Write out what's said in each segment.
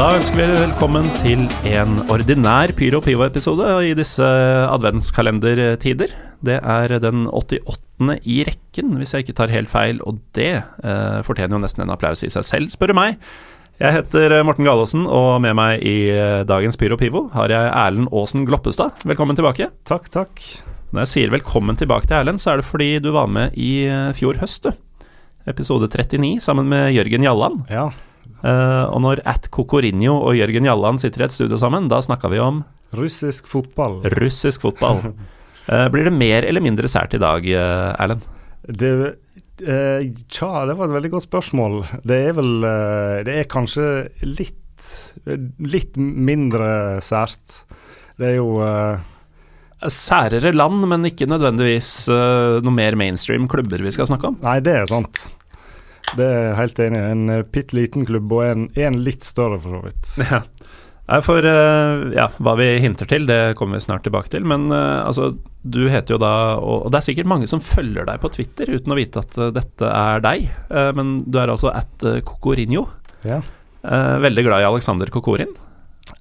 Da ønsker vi velkommen til en ordinær Pyro Pivo-episode i disse adventskalendertider. Det er den 88. i rekken, hvis jeg ikke tar helt feil, og det eh, fortjener jo nesten en applaus i seg selv, spør du meg. Jeg heter Morten Galaasen, og med meg i eh, dagens Pyro Pivo har jeg Erlend Aasen Gloppestad. Velkommen tilbake. Takk, takk. Når jeg sier velkommen tilbake til Erlend, så er det fordi du var med i eh, fjor høst, du. Episode 39 sammen med Jørgen Jalland. Ja, Eh, og når at Cocorinho og Jørgen Jalland sitter i et studio sammen, da snakka vi om russisk fotball. russisk fotball. uh, blir det mer eller mindre sært i dag, eh, Erlend? Det, uh, tja, det var et veldig godt spørsmål. Det er vel Det er kanskje litt Litt mindre sært. Det er jo Særere land, men ikke nødvendigvis noe mer mainstream klubber vi skal snakke om. Nei, det er sant. Det er jeg helt enig i. En uh, bitte liten klubb, og en, en litt større, for så vidt. Ja. For eh, ja, hva vi hinter til, det kommer vi snart tilbake til. Men eh, altså, du heter jo da Og det er sikkert mange som følger deg på Twitter uten å vite at eh, dette er deg. Eh, men du er altså at kokorinjo. Kokorinho. Ja. Eh, veldig glad i Alexander Kokorin.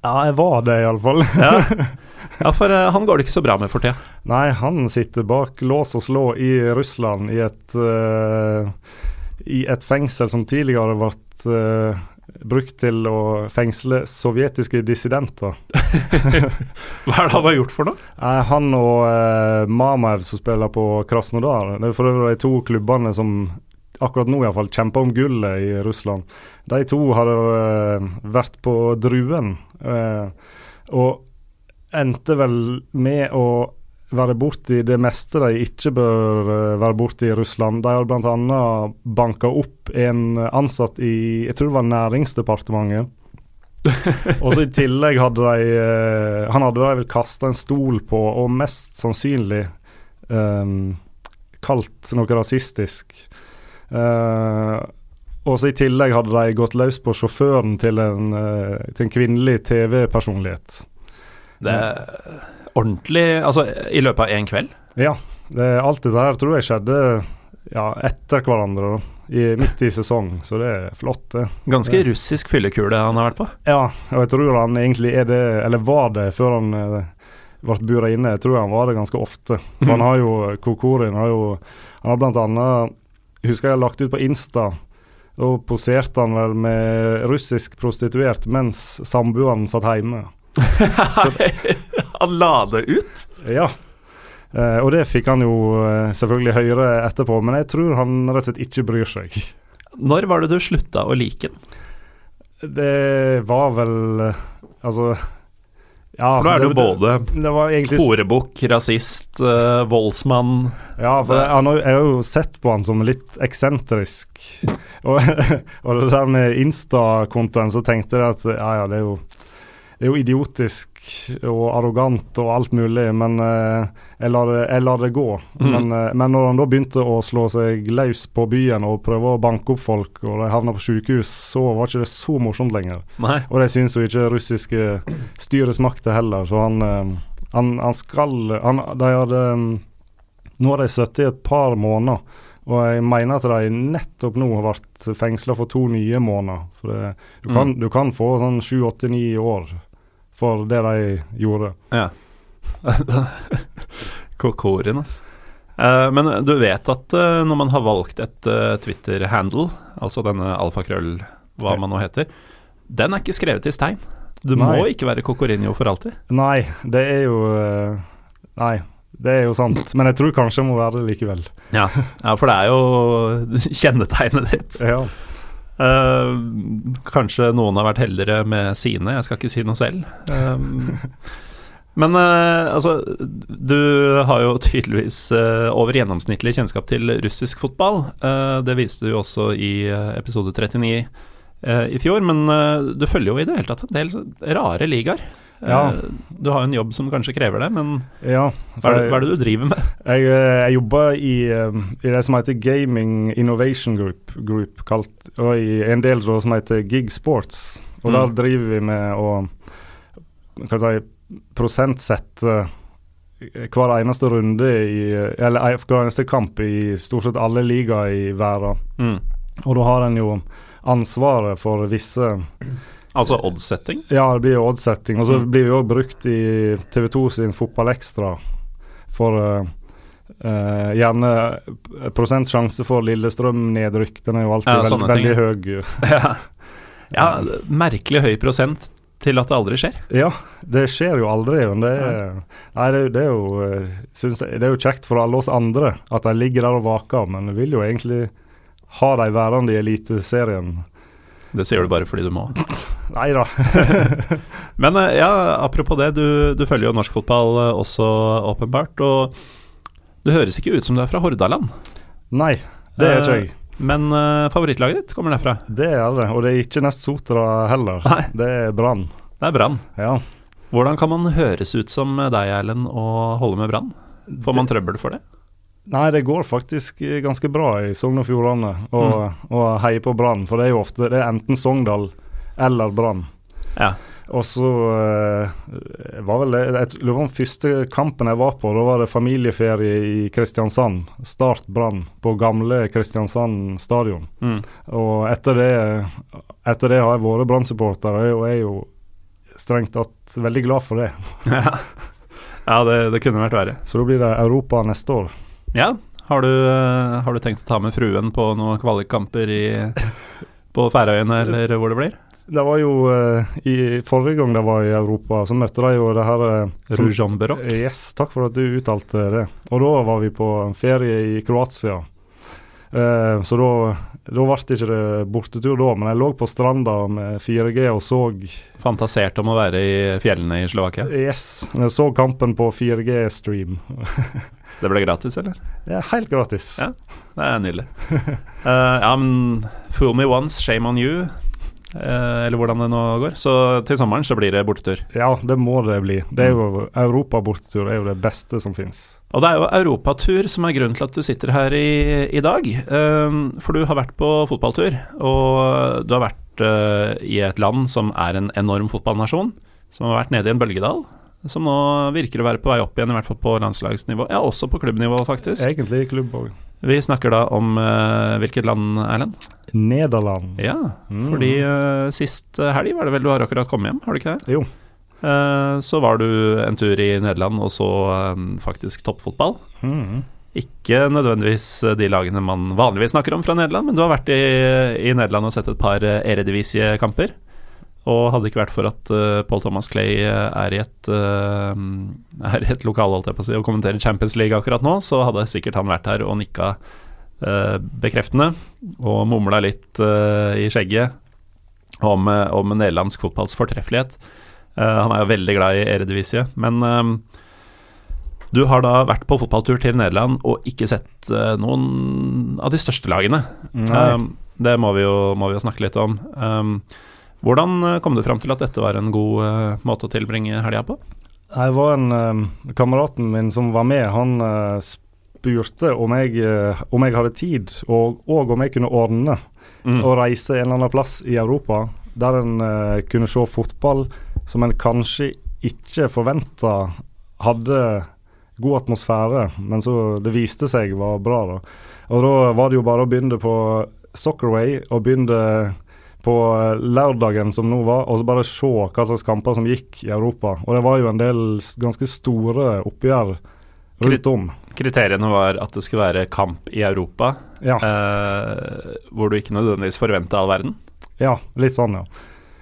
ja, jeg var det, iallfall. Ja, ja for uh, han går det ikke så bra med for tida. Nei, han sitter bak lås og slå i Russland i et eh, I et fengsel som tidligere ble uh, brukt til å fengsle sovjetiske dissidenter. Hva er det han har gjort for noe? Uh, han og uh, Mamaev som spiller på Krasnodar. Det er for øvrig de to klubbene som akkurat nå i hvert fall kjemper om gullet i Russland. De to har uh, vært på Druen, og endte vel med å være borti det meste de ikke bør eh, være borti i Russland. De har bl.a. banka opp en ansatt i jeg tror det var Næringsdepartementet. og så i tillegg hadde de eh, Han hadde de vel kasta en stol på, og mest sannsynlig um, kalt noe rasistisk. Uh, og så i tillegg hadde de gått løs på sjåføren til en, uh, til en kvinnelig TV-personlighet. Det er ordentlig Altså, i løpet av én kveld? Ja, det, alt dette her tror jeg skjedde ja, etter hverandre, i, midt i sesong, så det er flott, det. Ganske russisk fyllekule han har vært på. Ja, og jeg tror han egentlig er det, eller var det før han eh, ble bura inne. Jeg tror han var det ganske ofte. For han har jo, Kokorin har jo Han har blant annet Husker jeg har lagt ut på Insta. Da poserte han vel med russisk prostituert mens samboeren satt hjemme. han la det ut? Ja. Eh, og det fikk han jo eh, selvfølgelig høre etterpå, men jeg tror han rett og slett ikke bryr seg. Når var det du slutta å like den? Det var vel eh, Altså ja, For da er det jo både det var egentlig horebukk, rasist, uh, voldsmann Ja, for jeg, jeg har jo sett på han som litt eksentrisk. og, og det der med Insta-kontoen, så tenkte jeg at ja, ja, det er jo det er jo idiotisk og arrogant og alt mulig, men eh, jeg, lar jeg lar det gå. Mm. Men, eh, men når han da begynte å slå seg løs på byen og prøve å banke opp folk, og de havna på sykehus, så var ikke det så morsomt lenger. Nei. Og det syns jo ikke russiske styresmakter heller, så han, eh, han, han skal han, De hadde mm, Nå har de sittet i et par måneder, og jeg mener at de nettopp nå har vært fengsla for to nye måneder. For det, du, kan, du kan få sånn sju, åtte, ni år for det de gjorde. Ja. Kokorin, altså. Uh, men du vet at uh, når man har valgt et uh, Twitter-handle, altså denne alfakrøll, hva man nå heter, den er ikke skrevet i stein. Du må ikke være Cocorinho for alltid. Nei, det er jo eh, Nei, det er jo sant. Men jeg tror kanskje jeg må være det likevel. Ja. ja, for det er jo kjennetegnet ditt. Ja. Eh, kanskje noen har vært heldigere med sine, jeg skal ikke si noe selv. Um, men uh, altså, du har jo tydeligvis uh, over gjennomsnittlig kjennskap til russisk fotball. Det viste du jo også i episode 39 eh, i fjor, men eh, du følger jo i det hele tatt en del rare ligaer. Eh, Ja. Du har jo en jobb som kanskje krever det, men ja hva er, det, hva er det du driver med? Jeg, eh, jeg jobber i, eh, i det som heter Gaming Innovation Group, group kalt, og i en del som heter Gig Sports. Og Mm. der driver vi med å hva si, prosentsette hver eneste runde i Eller eh, hver eneste kamp i stort sett alle ligaer i verden. Mm. Og da har en jo ansvaret for visse Altså oddsetting? Ja, det blir jo oddsetting. Og så Mm. blir det jo brukt i TV2 sin Fotball Ekstra for uh, uh, gjerne prosent sjanse for Lillestrøm-nedrykk. Den er jo alltid Ja, veld, veldig høy. Ja. ja, merkelig høy prosent til at det aldri skjer. Ja, det skjer jo aldri. Men det er, nei, det, er det, er jo, det, det er jo kjekt for alle oss andre at de ligger der og vaker, men jeg vil jo egentlig ha de værende i Eliteserien. Det sier du bare fordi du må. Nei da. Men eh, ja, apropos det, du, du følger jo norsk fotball eh, også åpenbart. Og du høres ikke ut som du er fra Hordaland. Nei, det er ikke Eh, jeg. Men uh, favorittlaget ditt kommer derfra. Det er det, og det er ikke Nest Sotra heller. Nei. Det er Brann. Det er Brann. Ja. Hvordan kan man høres ut som deg, Erlend, og holde med Brann? Får man trøbbel for det? Nei, det går faktisk eh, ganske bra i Sogn og Fjordane å Mm. heie på Brann. For det er jo ofte det er enten Sogndal eller Brann. Ja. Og så uh, var vel det Jeg lurer på om første kampen jeg var på, da var det familieferie i Kristiansand. Start Brann på gamle Kristiansand stadion. Mm. Og etter det, etter det har jeg vært Brann-supporter, og jeg er jo strengt tatt veldig glad for det. ja, ja det, det kunne vært verre. Så da blir det Europa neste år. Ja, har du, har du tenkt å ta med fruen på noen kvalikkamper i, på Færøyene, eller hvor det blir? Det var jo eh, i Forrige gang de var i Europa, så møtte de jo det her eh, som- Rouge Yes, takk for at du uttalte det. Og da var vi på ferie i Kroatia. Uh, så da, da ble det ikke det bortetur da, men jeg lå på stranda med 4G og så Fantasert om å være i fjellene i Slovakia? Yes, jeg så kampen på 4G-stream. Det ble gratis, eller? Det er helt gratis. Ja. Det er nydelig. Uh, ja, men fool me once, shame on you. Uh, eller hvordan det nå går. Så til sommeren så blir det bortetur. Ja, det må det bli. Det er jo Europabortetur er jo det beste som fins. Og det er jo europatur som er grunnen til at du sitter her i, i dag. Eh, for du har vært på fotballtur, og du har vært i et land som er en enorm fotballnasjon. Som har vært nede i en bølgedal. Som nå virker å være på vei opp igjen, i hvert fall på landslagsnivå. Ja, også på klubbnivå, faktisk. Egentlig klubb òg. Vi snakker da om uh, hvilket land, Erlend? Nederland. Ja, Mm. fordi uh, sist helg var det vel du har akkurat kommet hjem, har du ikke det? Jo. Uh, så var du en tur i Nederland og så eh, faktisk toppfotball. Mm. Ikke nødvendigvis eh, de lagene man vanligvis snakker om fra Nederland, men du har vært i, i Nederland og sett et par Eredivisie-kamper. Og hadde det ikke vært for at uh, Paul Thomas Clay eh, er i et uh, Er i et lokal, holdt jeg på å si, og kommenterer Champions League akkurat nå, så hadde sikkert han vært her og nikka uh, bekreftende og mumla litt i skjegget om, om nederlandsk fotballs fortreffelighet. Han er jo veldig glad i Eredivisie, men du har da vært på fotballtur til Nederland og ikke sett noen av de største lagene. Um, det må vi, jo, må vi jo snakke litt om. Um, hvordan uh, kom du fram til at dette var en god uh, måte å tilbringe helga på? Jeg var en uh, Kameraten min som var med, han uh, spurte om jeg, eh, om jeg hadde tid, og, og om jeg kunne ordne Mm. å reise en eller annen plass i Europa der en eh, kunne se fotball som en kanskje ikke forventa hadde god atmosfære, men så det viste seg var bra. da. Og da var det jo bare å begynne på Soccerway og begynne på eh, lørdagen som nå var, og så bare se hva slags kamper som gikk i Europa. Og det var jo en del ganske store oppgjør rundt om. Kriteriene var at det skulle være kamp i Europa, Ja, eh, hvor du ikke nødvendigvis forventa all verden. ja litt sånn, ja.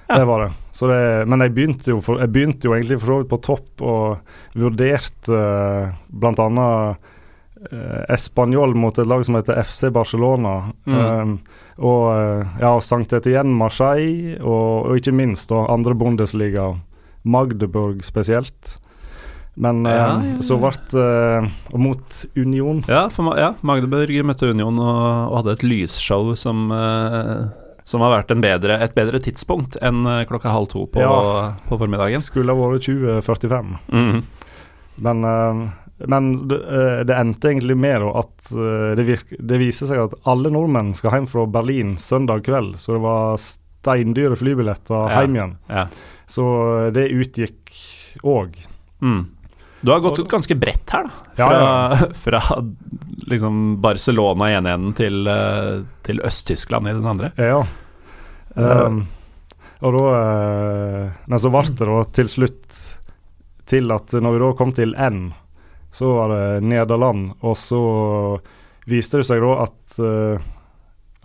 Ja. Det var det. Så det. Men jeg begynte, for, jeg begynte jo egentlig for så vidt på topp og vurderte uh, bl.a. Uh, Español mot et lag som heter FC Barcelona. Mm. Um, og uh, ja, Sankt Etienne Marseille, og, og ikke minst da, andre Bundesliga, Magdeburg spesielt. Men Ja, eh, ja, ja. så ble det Og mot Union. Ja, for, ja Magdeburg møtte Union og, og hadde et lysshow som uh, som har vært en bedre, et bedre tidspunkt enn eh, klokka halv to på, på formiddagen. Skulle ha vært 2045. Mhm. Men, eh, men det, eh, det endte egentlig med at eh, det, virke, det viser seg at alle nordmenn skal hjem fra Berlin søndag kveld. Så det var steindyre flybilletter Ja. hjem igjen. Ja. Så eh, det utgikk òg. Mm. Du har gått ut ganske bredt her, da. Ja, Fra, fra liksom Barcelona i ene enden til, til Øst-Tyskland i den andre. Ja. Um, Og da Men så ble det da til slutt til at når vi da kom til N, så var det Nederland, og så viste det seg da at eh,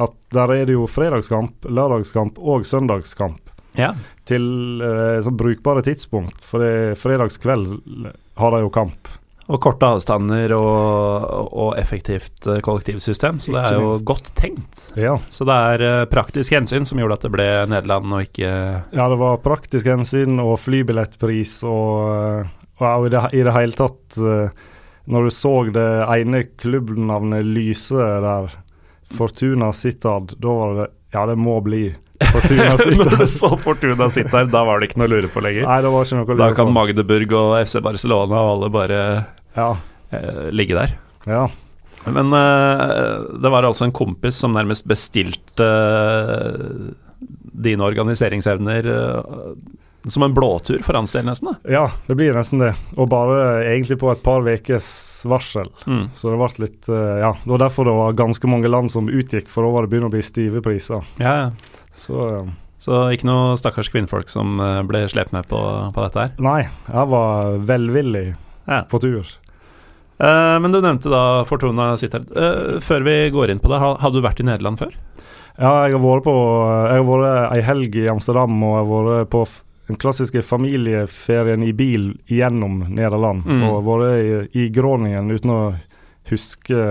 at der er det jo fredagskamp, lørdagskamp og søndagskamp Ja. til eh, så brukbare tidspunkt. For det, fredagskveld har de jo kamp. Og korte avstander og, og effektivt eh, kollektivsystem, så det er jo godt tenkt. Ja. Så det er praktisk hensyn som gjorde at det ble Nederland og ikke ja, det var praktisk hensyn og flybillettpris og, og i, det, i det hele tatt eh, Når du så det ene klubbnavnet lyse der, Fortuna Sittad, da var det Ja, det må bli Fortuna Når du så Fortuna Sittad, da var det ikke noe å lure på lenger. Nei, det var ikke noe å lure på. Da kan på. Magdeburg og FC Barcelona og alle bare Ja, eh, ligge der. ja. Men eh, det var altså en kompis som nærmest bestilte eh, dine organiseringsevner eh, som en blåtur for hans del, nesten. da. ja, det blir nesten det. Og bare egentlig på et par ukers varsel. Mm. Så det ble litt eh, Ja, det var derfor det var ganske mange land som utgikk, for da var det begynner å bli stive priser. Ja, ja. Så eh, Så ikke noe stakkars kvinnfolk som eh, ble slept med på, på dette her. nei, jeg var velvillig Ja. på tur. Uh, men du nevnte da Fortuna sitter Uh, før vi går inn på det, hadde du vært i Nederland før? Ja, jeg har vært på Jeg har vært ei helg i Amsterdam, og jeg har vært på den klassiske familieferien i bil gjennom Nederland. Mm. Og vært i, i Groningen uten å huske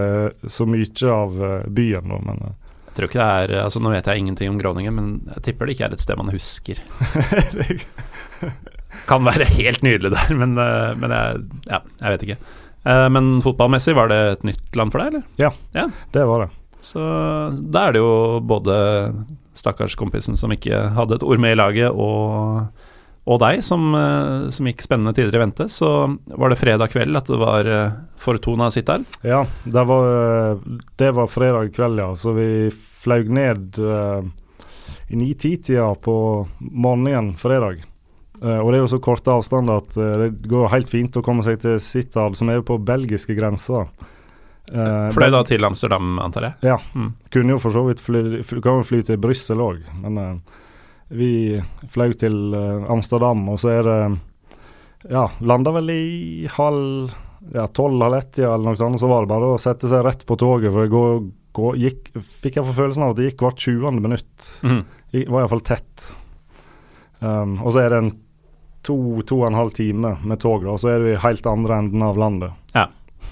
så mye av eh, byen, da, men eh, Jeg tror ikke det er altså Nå vet jeg ingenting om Groningen, men jeg tipper det ikke er et sted man husker. Kan være helt nydelig der, men, eh, men jeg, ja, jeg vet ikke. Eh, Men fotballmessig, var det et nytt land for deg, eller? Ja, det var det. Så da er det jo både stakkars kompisen som ikke hadde et ord med i laget, og, og deg, som, eh, som gikk spennende tider i vente. Så var det fredag kveld at det var eh, Fortuna sitt der. Ja, det var, eh, det var fredag kveld, ja. Så vi fløy ned uh, i ni-ti-tida på morgenen fredag. Uh, og det er jo så korte avstander at det går helt fint å komme seg til Sittard, som er jo på belgiske grenser. Uh, Fløy da til Amsterdam, antar jeg. Ja. Mm. Kunne jo for så vidt fly, fly, kan jo fly til Brussel òg, men eh, vi fløy til eh, Amsterdam, og så er det Ja, landa vel i halv ja, tolv, halv ett, eller noe sånt. Så var det bare å sette seg rett på toget, for det går, går, gikk, fikk jeg for følelsen av at det gikk hvert 20. minutt. Mm. I, var iallfall tett. Um, og så er det en to, to og en halv time med tog, da, og så er vi helt andre enden av landet. Ja,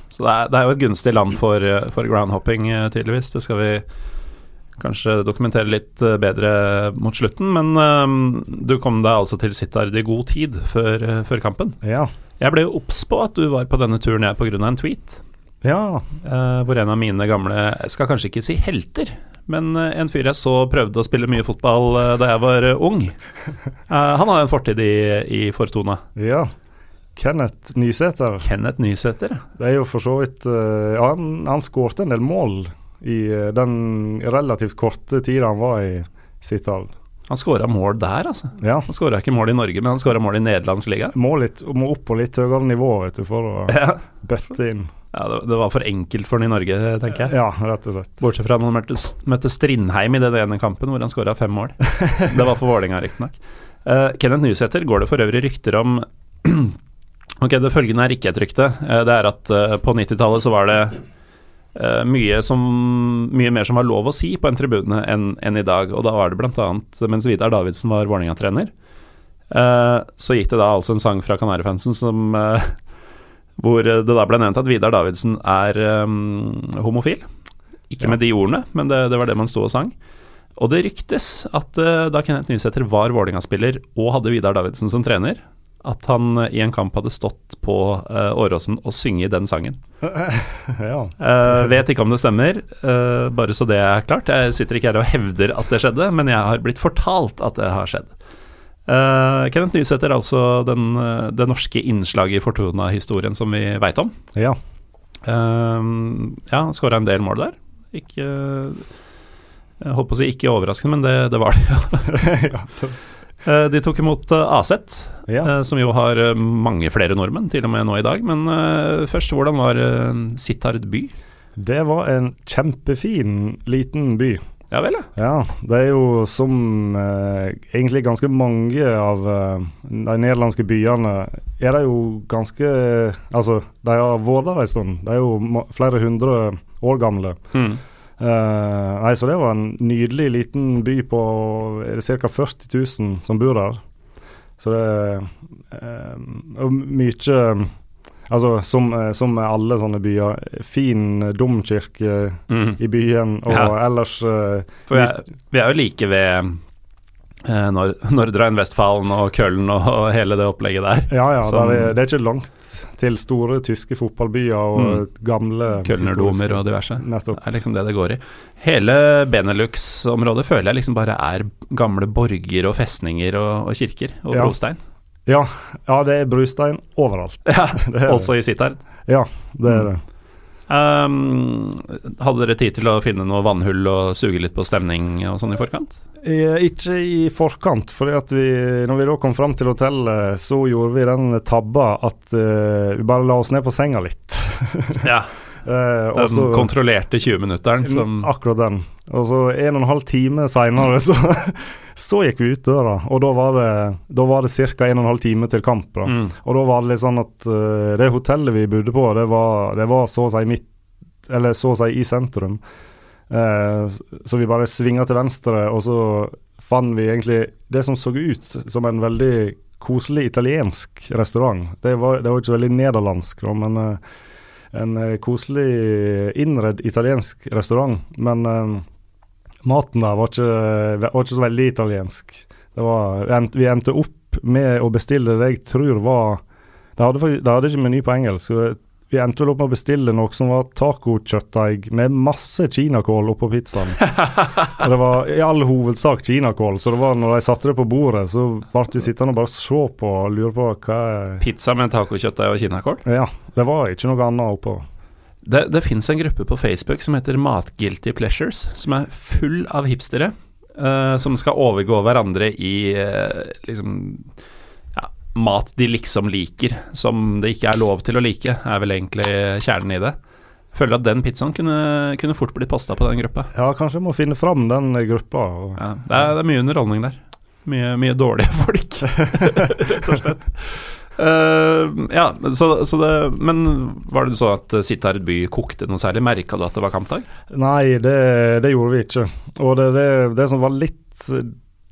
Så det er, det er jo et gunstig land for, eh, for groundhopping, eh, tydeligvis. Det skal vi kanskje dokumentere litt eh, bedre mot slutten. Men eh, du kom deg altså til Sittard i god tid før, eh, før kampen. Ja. Jeg ble jo obs på at du var på denne turen jeg pga. en tweet. Ja. eh, hvor en av mine gamle Jeg skal kanskje ikke si helter, men en fyr jeg så prøvde å spille mye fotball da jeg var ung. Uh, han har jo en fortid i, i Fortuna. ja. Kenneth Nysæter. Kenneth Nysæter. Det er jo for så vidt uh, ja, Han, han skårte en del mål i eh, den relativt korte tida han var i Sittard. Han skåra mål der, altså. Ja. Han skåra ikke mål i Norge, men han skåra mål i nederlandsligaen. Må, litt, må opp på litt høyere nivå vet du, for å Ja, bøtte inn. ja det, det var for enkelt for han i Norge, tenker jeg. Ja, rett og slett. Bortsett fra når han møtte, møtte Strindheim i den ene kampen hvor han skåra fem mål. Det var for Vålerenga, riktignok. Uh, Kenneth Nysæter går det for øvrig rykter om Ok, det følgende er ikke et rykte. Uh, det er at uh, på 90-tallet så var det eh, mye, som, mye mer som var lov å si på en tribune enn enn i dag. Og da var det bl.a. mens Vidar Davidsen var Vålerenga-trener, uh, så gikk det da altså en sang fra Kanarifansen som uh, hvor det da ble nevnt at Vidar Davidsen er um, homofil. Ikke Ja. med de ordene, men det, det var det man sto og sang. Og det ryktes at da Kenneth Nysæter var Vålerenga-spiller og hadde Vidar Davidsen som trener, at han eh, i en kamp hadde stått på uh, Åråsen og synge den sangen. ja. uh, vet ikke om det stemmer, uh, bare så det er klart. Jeg sitter ikke her og hevder at det skjedde, men jeg har blitt fortalt at det har skjedd. Uh, Kenneth Nysæter, altså den, det norske innslaget i Fortuna-historien som vi veit om. ja. Uh, ja, skåra en del mål der. Ikke Jeg holdt på å si ikke overraskende, men det, det var det. ja. De tok imot uh, Aset, ja. eh, som jo har eh, mange flere nordmenn, til og med nå i dag. Men eh, først, hvordan var Sittard by? Det var en kjempefin liten by. Ja vel, ja. Ja, det er jo som eh, egentlig ganske mange av eh, de nederlandske byene er det jo ganske Altså, de har vært der en stund. De er jo flere hundre år gamle. Mm. Eh, nei, så det var en nydelig liten by på ca. 40 000 som bor der. Så det er eh, mye Altså, som, eh, som med alle sånne byer, fin domkirke Mm. i byen, og Ja. ellers uh, vi er, vi er jo like ved eh, Nord Nordre Rhein-Westfalen og Köln og, hele det opplegget der. Ja, ja. Som- der er, det er ikke langt til store tyske fotballbyer og Mm. gamle Kölnerdomer og diverse. Nettopp. Det er liksom det det går i. Hele Benelux-området føler jeg liksom bare er gamle borger og festninger og, og kirker og Ja. brostein. Ja, ja, det er brustein overalt. Ja, Det Også i Sittard. Ja, det er det. Um, hadde dere tid til å finne noe vannhull og suge litt på stemning og sånn i forkant? Ikke i forkant, for når vi da kom fram til hotellet, så gjorde vi den tabba at uh, vi bare la oss ned på senga litt. Ja. Eh, Den også, kontrollerte 20-minutteren som Akkurat den. Og så en og en halv time seinere så, så gikk vi ut døra, og da var det, da var det ca. en og en halv time til kamp. da. mm, Og da var det litt sånn at uh, det hotellet vi bodde på, det var, det var så å si midt Eller så å si i sentrum. Eh, så vi bare svinga til venstre, og så fant vi egentlig det som så ut som en veldig koselig italiensk restaurant. Det var, det var ikke så veldig nederlandsk, da, men eh, en eh, koselig innredd italiensk restaurant. Men eh, maten der var ikke, var ikke så veldig italiensk. Var, vi endte- opp med å bestille det jeg tror var De hadde, de hadde ikke meny på engelsk. så vi endte vel opp med å bestille noe som var tacokjøttdeig med masse kinakål oppå pizzaen. og det var i all hovedsak kinakål, så det var når de satte det på bordet, så ble vi sittende og bare se på og lure på hva er Pizza med tacokjøttdeig og kinakål. Ja, det var ikke noe annet oppå. Det, det fins en gruppe på Facebook som heter Matguilty Pleasures, som er full av hipstere. Uh, som skal overgå hverandre i uh, liksom mat de liksom liker, som det ikke er lov til å like, er vel egentlig kjernen i det. Føler at den pizzaen kunne, kunne fort blitt posta på den gruppa. Ja, kanskje vi må finne fram den gruppa. Ja, det, er, det er mye underholdning der. Mye, mye dårlige folk, rett og slett. Uh, ja, så, så det Men var det sånn at Sittard by kokte noe særlig? Merka du at det var kampdag? Nei, det, det gjorde vi ikke. Og det, det, det som var litt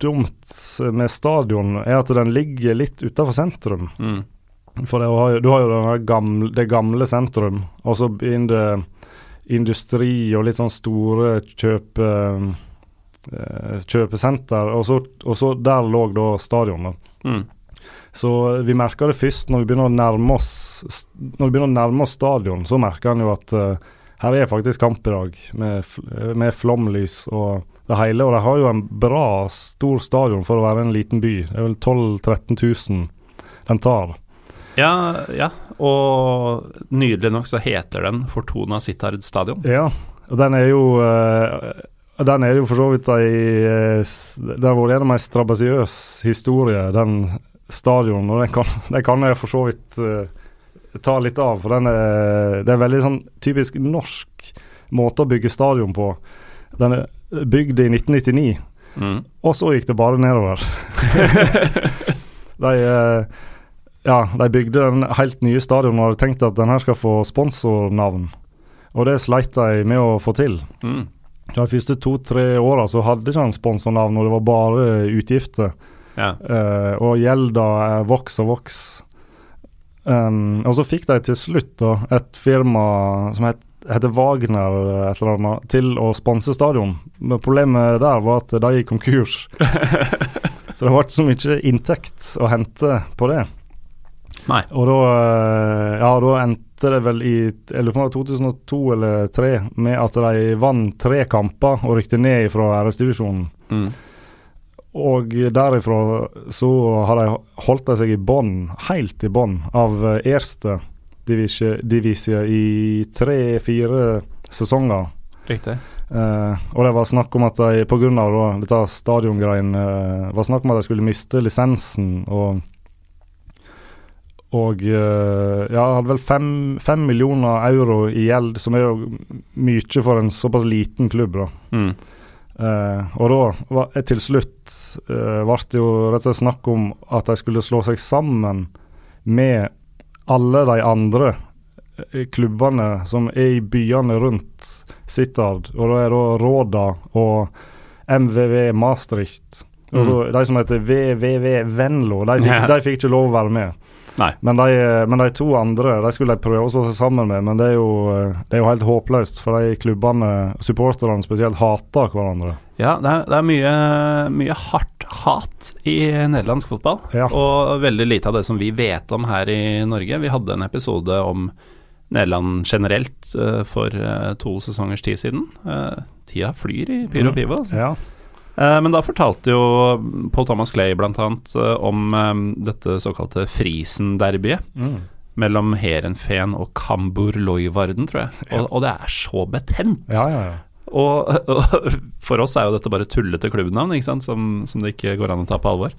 dumt med stadion, er at den ligger litt utafor sentrum. Mm. For det, har du har jo gamle, det gamle sentrum, og så begynner det industri og litt sånn store kjøpe, eh, kjøpesenter, og så, og så der lå da stadionet. Mm. Så vi merka det først når vi begynner å nærme oss Når vi begynner å nærme oss stadion, så merker en jo at uh, her er faktisk kamp i dag, med, med flomlys og det hele. Og de har jo en bra, stor stadion for å være en liten by. Det er vel 12 000-13 000 den tar. Ja, ja, og nydelig nok så heter den Fortuna Sittard stadion. Ja, og den er jo eh, Den er jo for så vidt ei eh, Det har vært gjennom ei strabasiøs historie, den stadion, og den kan, den kan jeg for så vidt eh, ta litt av. For den er, det er veldig sånn typisk norsk måte å bygge stadion på. Den er bygd i 1999, Mm. og så gikk det bare nedover. de, eh, ja, de bygde den helt nye stadion og hadde tenkt at den her skal få sponsornavn. Og det sleit de med å få til. Mm. De første to-tre åra så hadde ikke han sponsornavn, og det var bare utgifter. Ja. Uh, og gjelda eh, voks og voks. Um, og så fikk de til slutt da et firma som het, heter Wagner et eller annet, til å sponse stadion. Men problemet der var at de gikk konkurs. så det var ikke så mye inntekt å hente på det. Nei. Og da, eh, ja, da endte det vel i eller lurer på om det 2002 eller 2003 med at de vant tre kamper og rykte ned fra æresdivisjonen. Mm. Og derifra så har de holdt de seg i bånn, helt i bånn, av Erste divisie i tre-fire sesonger. Riktig. Eh, og det var snakk om at de pga. dette stadiongreiene uh, var snakk om at de skulle miste lisensen og og eh, ja, hadde vel fem, fem millioner euro i gjeld, som er jo mye for en såpass liten klubb. da. Mm. Eh, og da var, eh, til slutt ble det jo rett og slett snakk om at de skulle slå seg sammen med alle de andre eh, klubbene som er i byene rundt Sittard. Og det er da Råda og MVV Maastricht. Så De som heter VVV Venlo, de fikk, Ja. de fikk ikke lov å være med. Men de, men de to andre de skulle de prøve å slå seg sammen med, men det er jo, det er jo helt håpløst. For de klubbene, supporterne spesielt, hater hverandre. Ja, det er, det er mye, mye hardt hat i nederlandsk fotball. Ja. Og veldig lite av det som vi vet om her i Norge. Vi hadde en episode om Nederland generelt eh, for eh, to sesongers tid siden. Eh, tida flyr i pyro og pivo. Altså. Ja. Eh, men da fortalte jo Paul Thomas Clay bl.a. Uh, om eh, dette såkalte Frisen-derbyet Mm. mellom Heerenveen og Kambur Loivarden, tror jeg. Og, og det er så betent. Ja, ja, ja. Og, og for oss er jo dette bare tullete klubbnavn, ikke sant? Som, som det ikke går an å ta på alvor.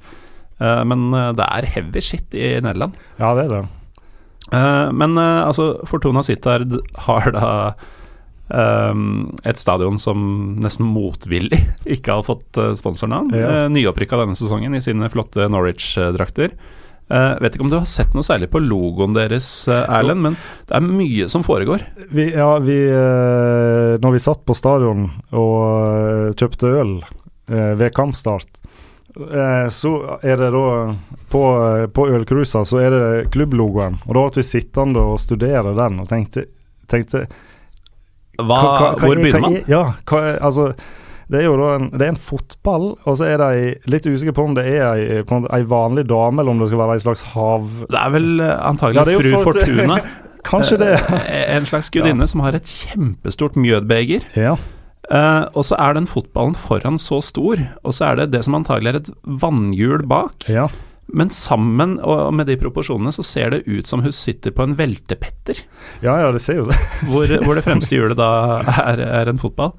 Eh, men eh, det er heavy shit i Nederland. ja, det er det. Eh, men eh, altså, Fortuna Sittard har da et stadion som nesten motvillig ikke har fått uh, sponsornavn. Ja. Uh, Nyopprykka denne sesongen i sine flotte Norwich-drakter. Uh, vet ikke om du har sett noe særlig på logoen deres, eh, Erlend, men det er mye som foregår. Vi, ja, vi uh, Når vi satt på stadion og eh, kjøpte øl eh, ved kampstart, eh, så er det da På, eh, på ølcruisa så er det klubblogoen. Og da ble vi sittende og studere den og tenkte, tenkte Hva, hva- hvor er- begynner man? Ja, hva altså det er jo da en, det er en fotball, og så er de litt usikker på om det er ei, ei vanlig dame, eller om det skal være ei slags hav... Det er vel eh, antagelig Ja, er fru for- Fortuna. Kanskje det. Eh, en slags gudinne som har et kjempestort mjødbeger. Ja. Uh, og så er den fotballen foran så stor, og så er det det som antagelig er et vannhjul bak. ja. Men sammen og med de proporsjonene så ser det ut som hun sitter på en veltepetter, Ja, ja, det ser jo det. hvor, hvor det fremste hjulet da er, er en fotball.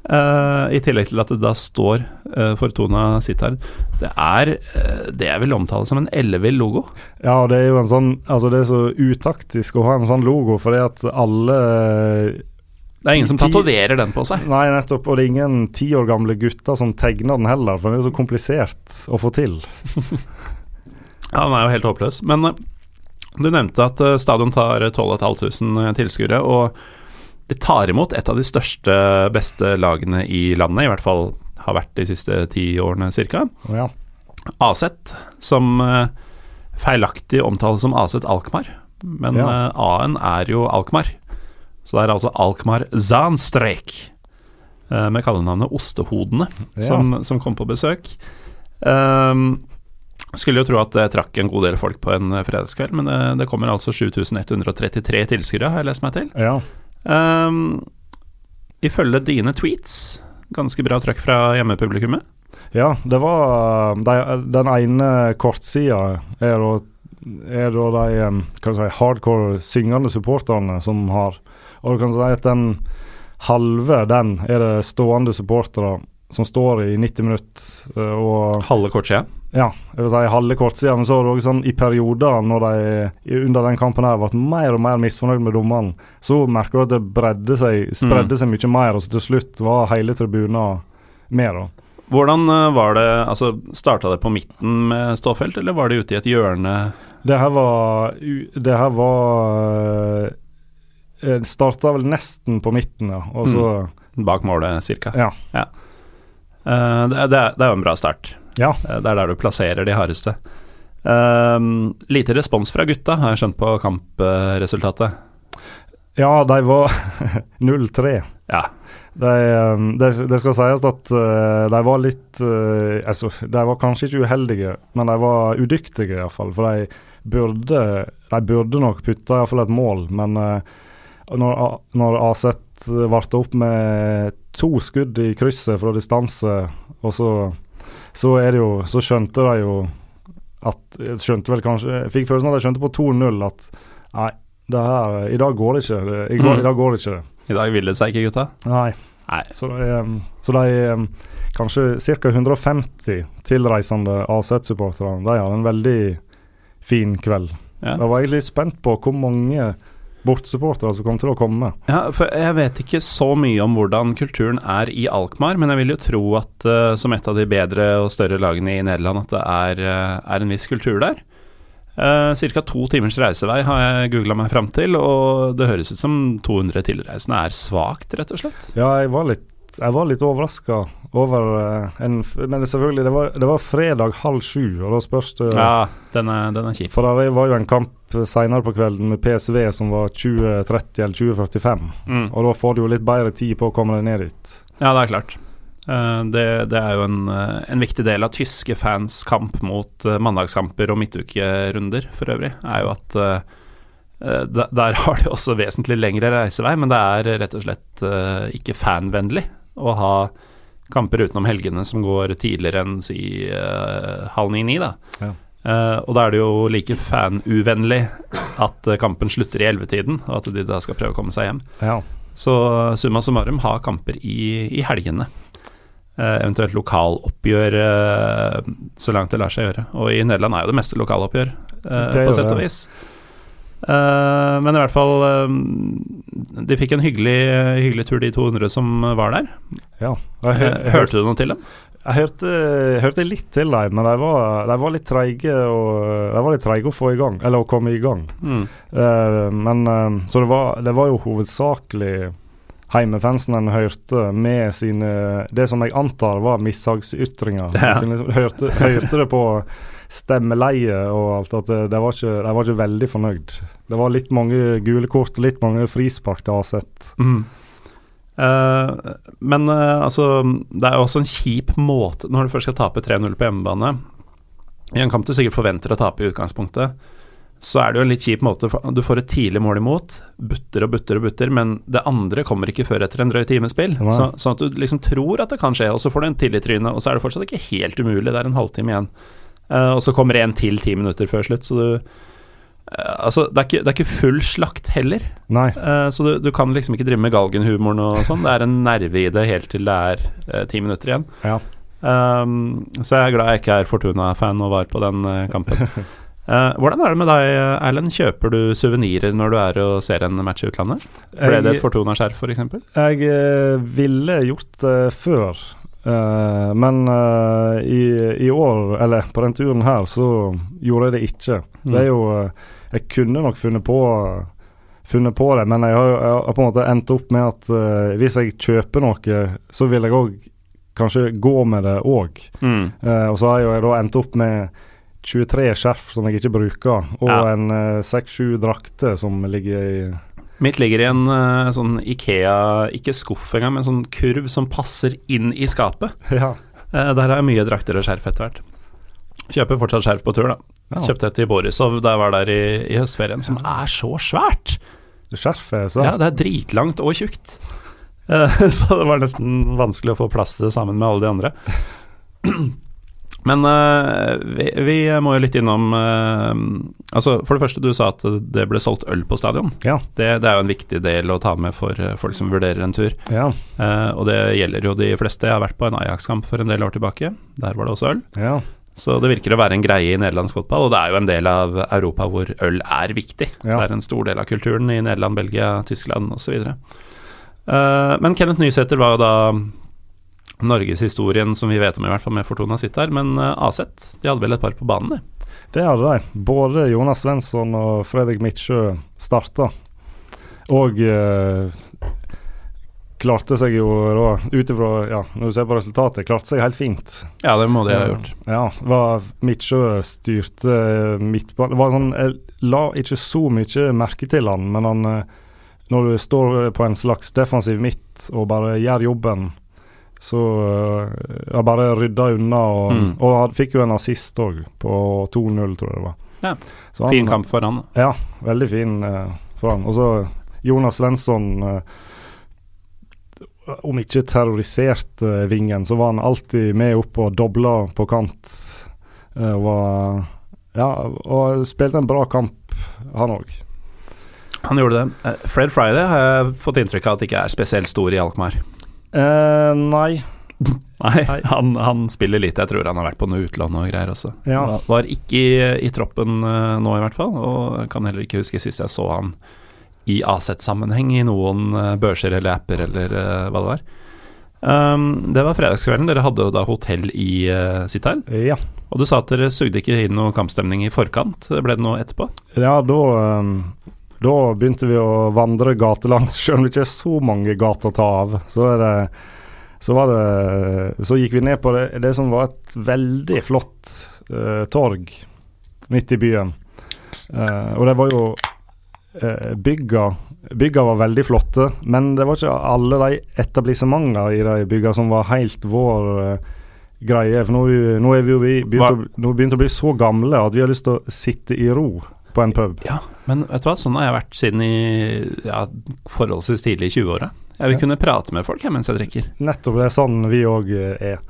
Uh, I tillegg til at det da står uh, Fortuna Sittard. Det er uh, det jeg vil omtale som en ellevill logo. Ja, det er jo en sånn Altså, det er så utaktisk å ha en sånn logo, fordi at alle Det er ingen som tatoverer den på seg. Nei, nettopp. Og det er ingen ti år gamle gutter som tegner den heller, for den er jo så komplisert å få til. Ja, den er jo helt håpløs. Men eh, du nevnte at eh, stadion tar 12.500 tilskuere, og de tar imot et av de største, beste lagene i landet, i hvert fall har vært de siste ti årene ca. Ja. Aset, som eh, feilaktig omtales som Aset Alkmaar, men Ja. eh, A-en er jo Alkmaar. Så det er altså Alkmaar Zanstrek eh, med kallenavnet Ostehodene, Ja. som, som kom på besøk. Ehm, skulle jo tro at det trakk en god del folk på en eh, fredagskveld, men det, det kommer altså 7133 tilskuere, har jeg lest meg til. ja. Um, ifølge dine tweets, ganske bra trøkk fra hjemmepublikummet. Ja, det var de, Den ene kortsida er da er da de si, hardcore syngende supporterne som har Og du kan si at den halve, den er det stående supportere som står i 90 minutter. eh, Og Halve kortsida. Ja, jeg vil si halve kortsida, men så er det også sånn i perioder når de under den kampen her ble mer og mer misfornøyd med dommeren, så merker du at det bredde seg, spredde seg mye mer, og så til slutt var hele tribunen med, da. Hvordan eh, var det Altså, starta det på midten med ståfelt, eller var det ute i et hjørne? Det her var Det her var uh, Starta vel nesten på midten, ja. Og så Bak målet, cirka. Ja. Eh, det, det, er, det er jo en bra start. Ja. Eh, det er der du plasserer de hardeste. Um, lite respons fra gutta, har jeg skjønt på kampresultatet. Ja, de var 0-3. Ja. De, de det, det skal sies at uh, de var litt uh, altså, De var kanskje ikke uheldige, men de var udyktige iallfall. For de burde, de burde nok putta iallfall et mål, men når, når Aset varte opp med to skudd i krysset fra distanse, og så, så det jo Så skjønte de jo at Skjønte vel kanskje Jeg fikk følelsen av at jeg skjønte på 2-0 at nei, det her, i dag går det ikke. I, går, Mm. I dag går det ikke. I dag ville det seg ikke, gutta. Nei. Nei. Så de, så de kanskje ca. 150 tilreisende AZ-supporterne, de hadde en veldig fin kveld. Ja. Jeg var egentlig spent på hvor mange bortsupportere som kom til å komme. Ja, for Jeg vet ikke så mye om hvordan kulturen er i Alkmaar, men jeg vil jo tro at uh, som et av de bedre og større lagene i Nederland, at det er, uh, er en viss kultur der. Uh, Ca. to timers reisevei har jeg googla meg fram til, og det høres ut som 200 tilreisende er svakt, rett og slett. Ja, jeg var litt, jeg var litt overraska over uh, en Men selvfølgelig, det var, det var, fredag halv sju, og da spørs det Ja, den er, den er kjip. For det var jo en kamp seinere på kvelden med PSV som var 2030 eller 2045, mm. og da får du jo litt bedre tid på å komme deg ned dit. Ja, det er klart. Uh, det, det, er jo en, en, viktig del av tyske fans kamp mot mandagskamper og midtukerunder for øvrig, er jo at der har de også vesentlig lengre reisevei, men det er rett og slett ikke fanvennlig å ha kamper utenom helgene som går tidligere enn si uh, halv ni-ni, da. Ja. Uh, og da er det jo like fanuvennlig at uh, kampen slutter i ellevetiden, og at de da skal prøve å komme seg hjem. Ja. Så summa summarum ha kamper i, i helgene. eventuelt lokaloppgjør så langt det lar seg gjøre. Og i Nederland er jo det meste lokaloppgjør, på sett og vis. Uh, men i hvert fall uh, De fikk en hyggelig, hyggelig, tur, de 200 som var der. Ja, hør, uh, hørte du noe til dem? Jeg hørte, hørte litt til dem, men de var, de var litt treige å få i gang, eller å komme i gang. Mm. men Så det var, det var jo hovedsakelig heimefansen en hørte med sine Det som jeg antar var mishagsytringer. Ja. Hørte, hørte det på stemmeleie og alt. At de var, ikke, de var ikke veldig fornøyd. Det var litt mange gule kort litt mange frispark til har sett. Mm. Uh, men uh, altså, det er jo også en kjip måte når du først skal tape 3-0 på hjemmebane. I en kamp du sikkert forventer å tape i utgangspunktet, så er det jo en litt kjip måte. Du får et tidlig mål imot, butter og butter og butter, men det andre kommer ikke før etter en drøy times spill. Så, sånn at du liksom tror at det kan skje, og så får du en tidlig tryne, og så er det fortsatt ikke helt umulig. Det er en halvtime igjen. Uh, og så kommer en til ti minutter før slutt, så du uh, Altså, det er, ikke, det er, ikke, full slakt heller. Uh, så du, du, kan liksom ikke drive med galgenhumoren og sånn. Det er en nerve i det helt til det er ti minutter igjen. Ja. Um, så jeg er glad jeg ikke er Fortuna-fan og var på den kampen. hvordan er det med deg, Erlend? Kjøper du suvenirer når du er og ser en match i utlandet? Ble det et Fortuna-skjerf, f.eks.? Jeg ville gjort det før. Uh, men i, i, år, eller på den turen her, så gjorde jeg det ikke. Mm. Det er jo uh, Jeg kunne nok funnet på, funnet på det, men jeg har, jeg har, på en måte endt opp med at hvis jeg kjøper noe, så vil jeg òg kanskje gå med det òg. Mm. og så har jeg da endt opp med 23 skjerf som jeg ikke bruker, og ja. en seks-sju drakter som ligger i Mitt ligger i en uh, sånn Ikea, ikke skuff engang, men sånn kurv som passer inn i skapet. Ja. Uh, der har jeg mye drakter og skjerf etter hvert. Kjøper fortsatt skjerf på tur, da. Ja. Kjøpte et i Borisov da jeg var der i, i høstferien, som er så svært. Skjerf er svært? Ja, det er dritlangt og tjukt. Uh, så det var nesten vanskelig å få plass til det sammen med alle de andre. Men uh, vi, vi, må jo litt innom uh, Altså For det første, du sa at det ble solgt øl på stadion. Ja. Det, det, er jo en viktig del å ta med for uh, folk som vurderer en tur. Ja. og det gjelder jo de fleste. Jeg har vært på en Ajax-kamp for en del år tilbake. Der var det også øl. Ja. Så det virker å være en greie i nederlandsk fotball, og det er jo en del av Europa hvor øl er viktig. Det er en stor del av kulturen i Nederland, Belgia, Tyskland osv. Uh, men Kenneth Nysæter var jo da norgeshistorien som vi vet om, i hvert fall med Fortuna sitt der. Men eh, Aset, de hadde vel et par på banen, de? Det hadde de. Både Jonas Svensson og Fredrik Midtsjø starta. Og uh, klarte seg jo da, ut ifra ja, når du ser på resultatet, klarte seg helt fint. Ja, det må de ha gjort. Ja, var Midtsjø styrte midtbanen sånn, Jeg la ikke så mye merke til han, men han når du står på en slags defensiv midt og bare gjør jobben så jeg uh, bare rydda unna, og, mm. og han fikk jo en assist òg, på 2-0, tror jeg det var. Ja. Han, fin kamp for han. Ja, veldig fin uh, for han. Og så Jonas Svensson uh, Om ikke terrorisert uh, vingen, så var han alltid med opp og dobla på kant. Uh, var, ja, og spilte en bra kamp, han òg. Han gjorde det. Fred Friday har jeg fått inntrykk av at ikke er spesielt stor i Alkmaar. Uh, nei. Nei, han, han, spiller lite. Jeg tror han har vært på noe utland og greier også. Ja. Var ikke i, i troppen uh, nå, i hvert fall. Og kan heller ikke huske sist jeg så han i Aset-sammenheng i noen eh, børser eller apper eller eh, hva det var. Um, det var fredagskvelden. Dere hadde jo da hotell i uh, Sitail. Ja. Og du sa at dere sugde ikke inn noe kampstemning i forkant. Ble det noe etterpå? Ja, da, um, da begynte vi å vandre gatelangs, selv om det ikke er så mange gater å ta av. Så, det, så, var det, så gikk vi ned på det, det som var et veldig flott uh, torg midt i byen. Uh, og det var jo uh, bygga Bygga var veldig flotte, men det var ikke alle de etablissementene i de bygga som var helt vår uh, greie. For nå, nå er vi jo begynt, å, nå begynt å bli så gamle at vi har lyst til å sitte i ro på en pub. Ja, men vet du hva, sånn har jeg vært siden i ja, forholdsvis tidlig i 20-åra. Jeg vil ja. kunne prate med folk jeg, mens jeg drikker. Nettopp, det er sånn vi òg er.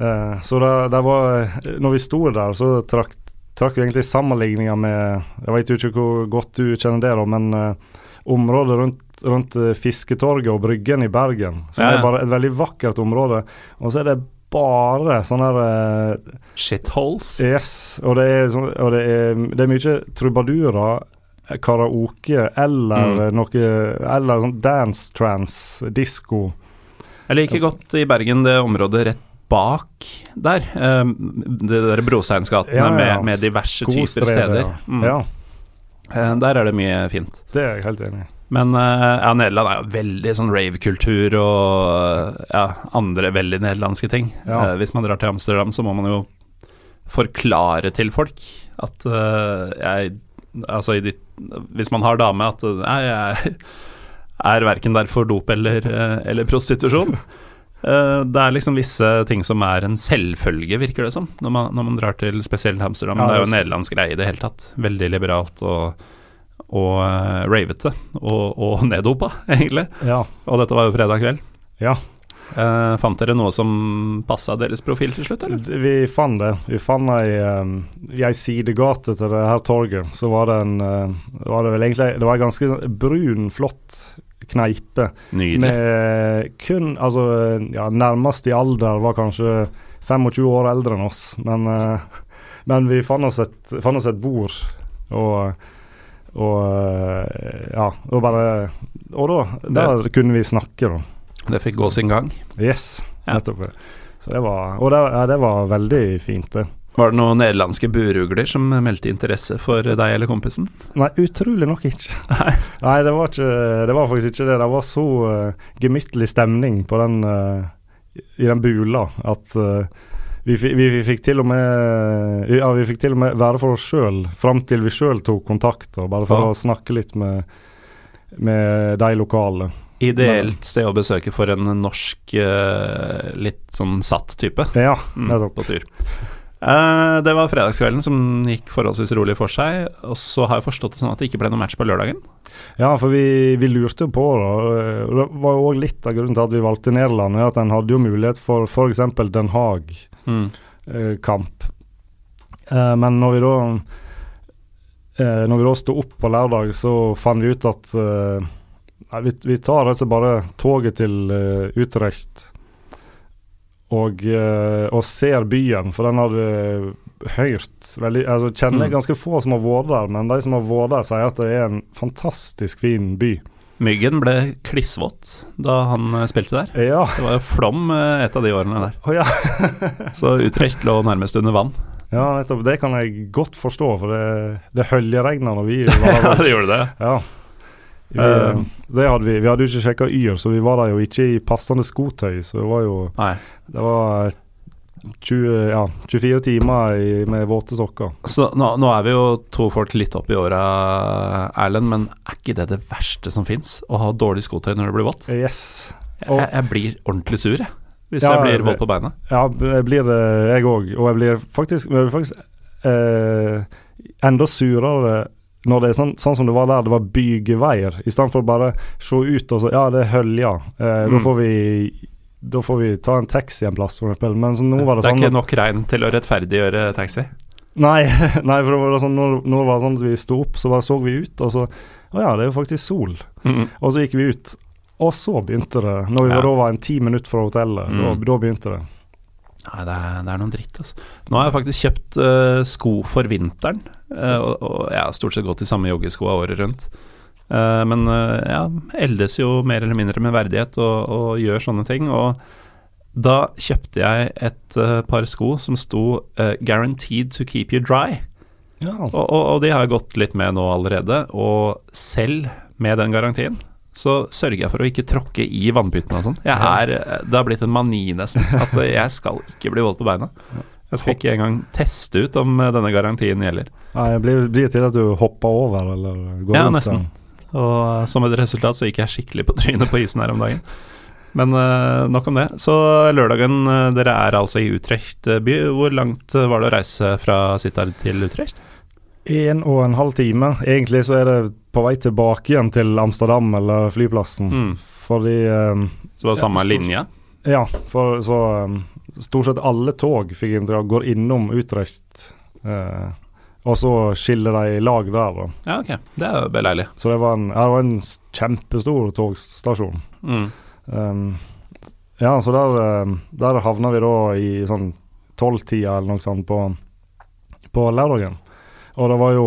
Uh, så det, det var Når vi sto der, så trakk, trakk vi egentlig sammenligninger med Jeg vet jo ikke hvor godt du kjenner det, da, men uh, området rundt, rundt Fisketorget og Bryggen i Bergen. Som ja. er bare et veldig vakkert område. Og så er det bare sånne her uh, Shitholes? Yes. Og det er, sånn, og det er, det er mye trubadurer, karaoke eller mm. noe Eller sånn dance, trance, disko. Jeg liker godt i Bergen det området rett bak der. Um, det der Brosteinsgatene ja, ja. med, med, diverse typer steder. Mm. Ja. Eh, der er det mye fint. Det er jeg helt enig i. Men eh, ja, Nederland er jo veldig sånn rave-kultur og ja, andre veldig nederlandske ting. Ja. Eh, hvis man drar til Amsterdam, så må man jo forklare til folk at jeg Altså ditt, hvis man har dame, at nei, jeg er verken der for dop eller, eller prostitusjon. Det er liksom visse ting som er en selvfølge, virker det som, når man, når man drar til spesielt Amsterdam. Ja, det er jo nederlandsk greie i det hele tatt. Veldig liberalt og, og uh, ravete. Og, og neddopa, egentlig. Ja. Og dette var jo fredag kveld. Ja. Uh, fant dere noe som passa deres profil til slutt, eller? Vi fant det. Vi fant ei, um, i ei sidegate til det her torget, så var det en uh, var det vel egentlig Det var en ganske brun, flott kneipe. Nydelig. Med kun Altså, ja, nærmest i alder var kanskje 25 år eldre enn oss, men, men vi fant oss, et, fant oss et bord, og og ja, og bare Og da, der kunne vi snakke, da. Det fikk gå sin gang? Yes, nettopp. Så det var, og det, ja, det var veldig fint, det. Var det noen nederlandske burugler som meldte interesse for deg eller kompisen? Nei, utrolig nok ikke. Nei, Nei det, var ikke, det var faktisk ikke det. Det var så uh, gemyttlig stemning på den, uh, i den bula at uh, vi, vi, vi, fikk til og med Ja, vi fikk til og med være for oss sjøl fram til vi sjøl tok kontakt, og bare for ja. å snakke litt med, med de lokale. Ideelt sted å besøke for en norsk, litt sånn satt type. Ja, mm, nettopp. Mm, på tur. Uh, det var fredagskvelden som gikk forholdsvis rolig for seg. Og så har jeg forstått det sånn at det ikke ble noe match på lørdagen. Ja, for vi, vi lurte jo på det. Det var jo òg litt av grunnen til at vi valgte Nederland, at en hadde jo mulighet for f.eks. Den Haag-kamp. Mm. Uh, men når vi da Når vi da sto opp på lørdag, så fant vi ut at vi, vi, tar altså bare toget til Utrecht og, uh, og, ser byen, for den har du hørt veldig altså Kjenner mm. ganske få som har vært der, men de som har vært der, sier at det er en fantastisk fin by. Myggen ble klissvåt da han eh, spilte der. Ja. Det var jo flom eh, et av de årene der. Oh, ja. Så Utrecht lå nærmest under vann. Ja, nettopp. Det kan jeg godt forstå, for det, det høljeregna når vi var der. ja, det gjorde det. Ja. Uh, det hadde vi. Vi hadde jo ikke sjekka Yr, så vi var der jo ikke i passende skotøy. Så det var jo Nei. Det var 20, ja, 24 timer i, med våte sokker. Så nå, nå, er vi jo to folk litt opp i åra, Erlend, men er ikke det det verste som fins? Å ha dårlig skotøy når det blir vått? Yes. Og, jeg, jeg, blir ordentlig sur, jeg. Hvis ja, jeg blir våt på beina. Ja, jeg blir det, jeg òg. Og jeg blir faktisk, jeg blir faktisk eh, enda surere når det er sånn, sånn, som det var der, det var byggeveier, i stedet for bare se ut og så Ja, det er hølja. Eh, mm. Da får vi da får vi ta en taxi en plass, for eksempel. Men så nå var det, det er sånn ikke nok regn til å rettferdiggjøre taxi? Nei, nei for det var sånn, når, når det sånn at vi sto opp, så bare så vi ut, og så Å ja, det er jo faktisk sol. Mm. Og så gikk vi ut, og så begynte det. Når vi ja. da var en ti minutter fra hotellet, mm. da, da begynte det. Nei, det er, det er, noen dritt, altså. Nå har jeg faktisk kjøpt uh, sko for vinteren. Uh, og, og, jeg har stort sett gått i samme joggesko året rundt. Uh, men uh, ja, eldes jo mer eller mindre med verdighet og, og gjør sånne ting. Og da kjøpte jeg et par sko som sto 'Guaranteed to keep you dry'. Ja. Og, og de har jeg gått litt med nå allerede. Og selv med den garantien så sørger jeg for å ikke tråkke i vannpyttene og sånn. Jeg er, Det har blitt en mani nesten at jeg skal ikke bli våt på beina. Jeg skal ikke engang teste ut om denne garantien gjelder. Nei, blir, blir det til at du hopper over, eller går Ja, rundt? nesten. Og som et resultat så gikk jeg skikkelig på trynet på isen her om dagen. Men eh, nok om det. Så lørdagen, eh, dere er altså i Utrecht eh, by. Hvor langt eh, var det å reise fra Sittard til Utrecht? En og en halv time. Egentlig så er det på vei tilbake igjen til Amsterdam eller flyplassen. Mm. Fordi um, Så det var samme ja, linje? Ja, for så um, Stort sett alle tog fikk inntrykk av går innom Utrecht. Uh, og så skiller de lag der, da. Ja, ok. Det er beleilig. Så det var en, det var en kjempestor togstasjon. Mm. Um, ja, så der, der havna vi da i sånn tolvtida eller noe sånt på, på lørdagen. Og det var jo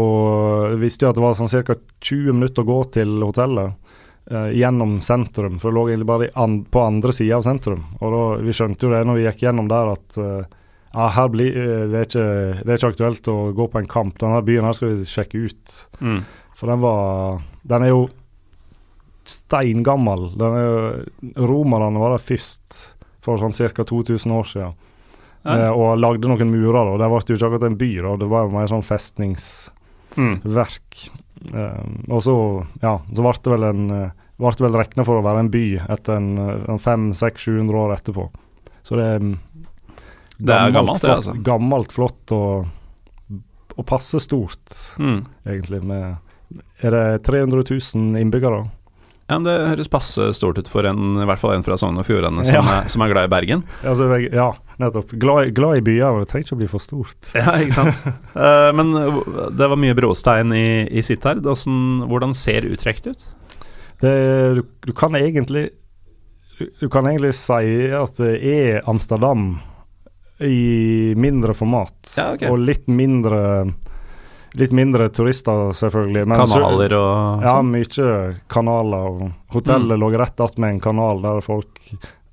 Vi visste jo at det var sånn ca. 20 minutter å gå til hotellet. eh, gjennom sentrum, for det lå egentlig bare an, på andre sida av sentrum. Og da, Vi skjønte jo det når vi gikk gjennom der at eh, ja, her blir, eh, det, er ikke, det er ikke aktuelt å gå på en kamp. Denne byen her skal vi sjekke ut. Mm. For den var Den er jo steingammel. Den er jo Romerne var der først for sånn ca. 2000 år siden. Ja. Eh, og lagde noen murer. og Det ble jo ikke akkurat en by, da. det var jo mer sånn festningsverk. Mm. Og så ja, så ble det vel en eh, ble vel regna for å være en by etter en, en 500-600-700 år etterpå. Så det er gammelt, Det er gammelt, det, flott, altså. Gammelt, flott og, og passe stort, Mm. egentlig. Med, er det 300 000 innbyggere? Ja, men Det høres passe stort ut for en, i hvert fall en fra Sogn og Fjordane som, Ja. som er glad i Bergen. Altså, ja, nettopp. Glad, glad i byer. Det trenger ikke å bli for stort. Ja, ikke sant. Uh, men det var mye bråstein i, i Sittard. Hvordan, hvordan ser Utrecht ut? Det, du, du kan egentlig du, kan egentlig si at det er Amsterdam i mindre format. Ja, okay. Og litt mindre Litt mindre turister, selvfølgelig. men Kanaler og Ja, sånn? mye kanaler. Hotellet Mm. lå rett attmed en kanal der folk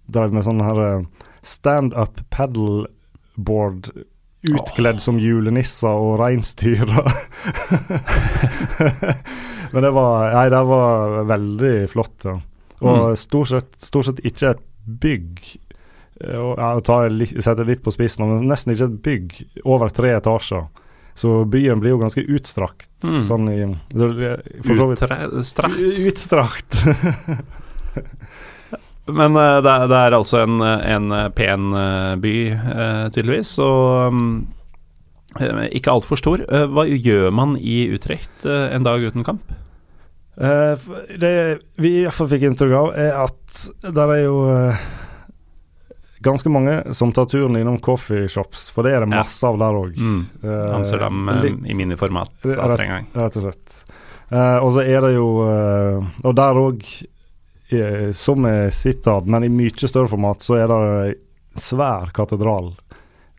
drev med sånn her eh, stand-up paddleboard. Utkledd som julenisser og reinsdyr. Men det var, nei, det var veldig flott. Ja. Og Mm. stort, sett, stort sett ikke et bygg. eh, Og, jeg setter litt på spissen, men nesten ikke et bygg over tre etasjer. Så byen blir jo ganske utstrakt. Mm. Sånn i For så vidt Utstrakt. Men eh, det, er, det er altså en, en pen eh, by, eh, tydeligvis, og mm, eh, ikke altfor stor. Eh, hva gjør man i Utrecht eh, en dag uten kamp? Eh, det vi i hvert fall fikk inntrykk av, er at der er jo eh, ganske mange som tar turen innom coffeeshops, for det er det Ja. masse av der òg. Amsterdam litt, i miniformat rett- Rett og slett. Eh, og så er det jo eh, Og der òg, som er Sittard, men i mye større format, så er det en svær katedral.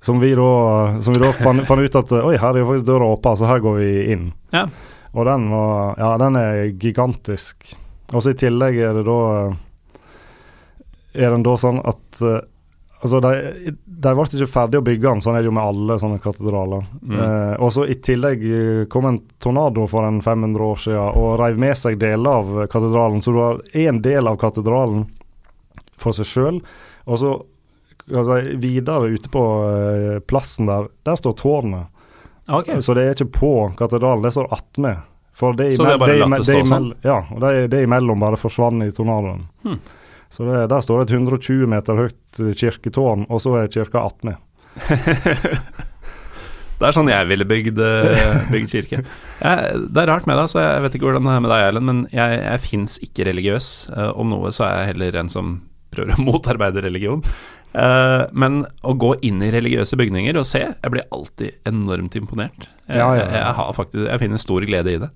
Som vi da, som vi da fant, fant ut at Oi, her er faktisk døra åpen, så her går vi inn. Ja. Og den var Ja, den er gigantisk. Og så i tillegg er det da Er den da sånn at eh, Altså, de, de ble ikke ferdig å bygge den, sånn er det jo med alle sånne katedraler. Mm. Eh, og så i tillegg eh, kom en tornado for en 500 år siden og reiv med seg deler av katedralen. Så du har én del av katedralen for seg sjøl, og så altså, videre ute på eh, plassen der, der står tårnet. Ok. Så det er ikke på katedralen, det står attmed. For det Så det er bare latt det stå sånn? Ja, og det, det imellom bare forsvant i tornadoen. Hmm. Så det, der står det et 120 meter høyt eh, kirketårn, og så er kirka attmed. Det er sånn jeg ville bygd, eh, bygd kirke. Jeg, det er rart med deg, så jeg vet ikke hvordan det er med deg, Erlend, men jeg, jeg fins ikke religiøs. Eh, om noe så er jeg heller en som prøver å motarbeide religion. Men å gå inn i religiøse bygninger og se, jeg blir alltid enormt imponert. Jeg, Ja, ja, ja. jeg, har faktisk, jeg finner stor glede i det.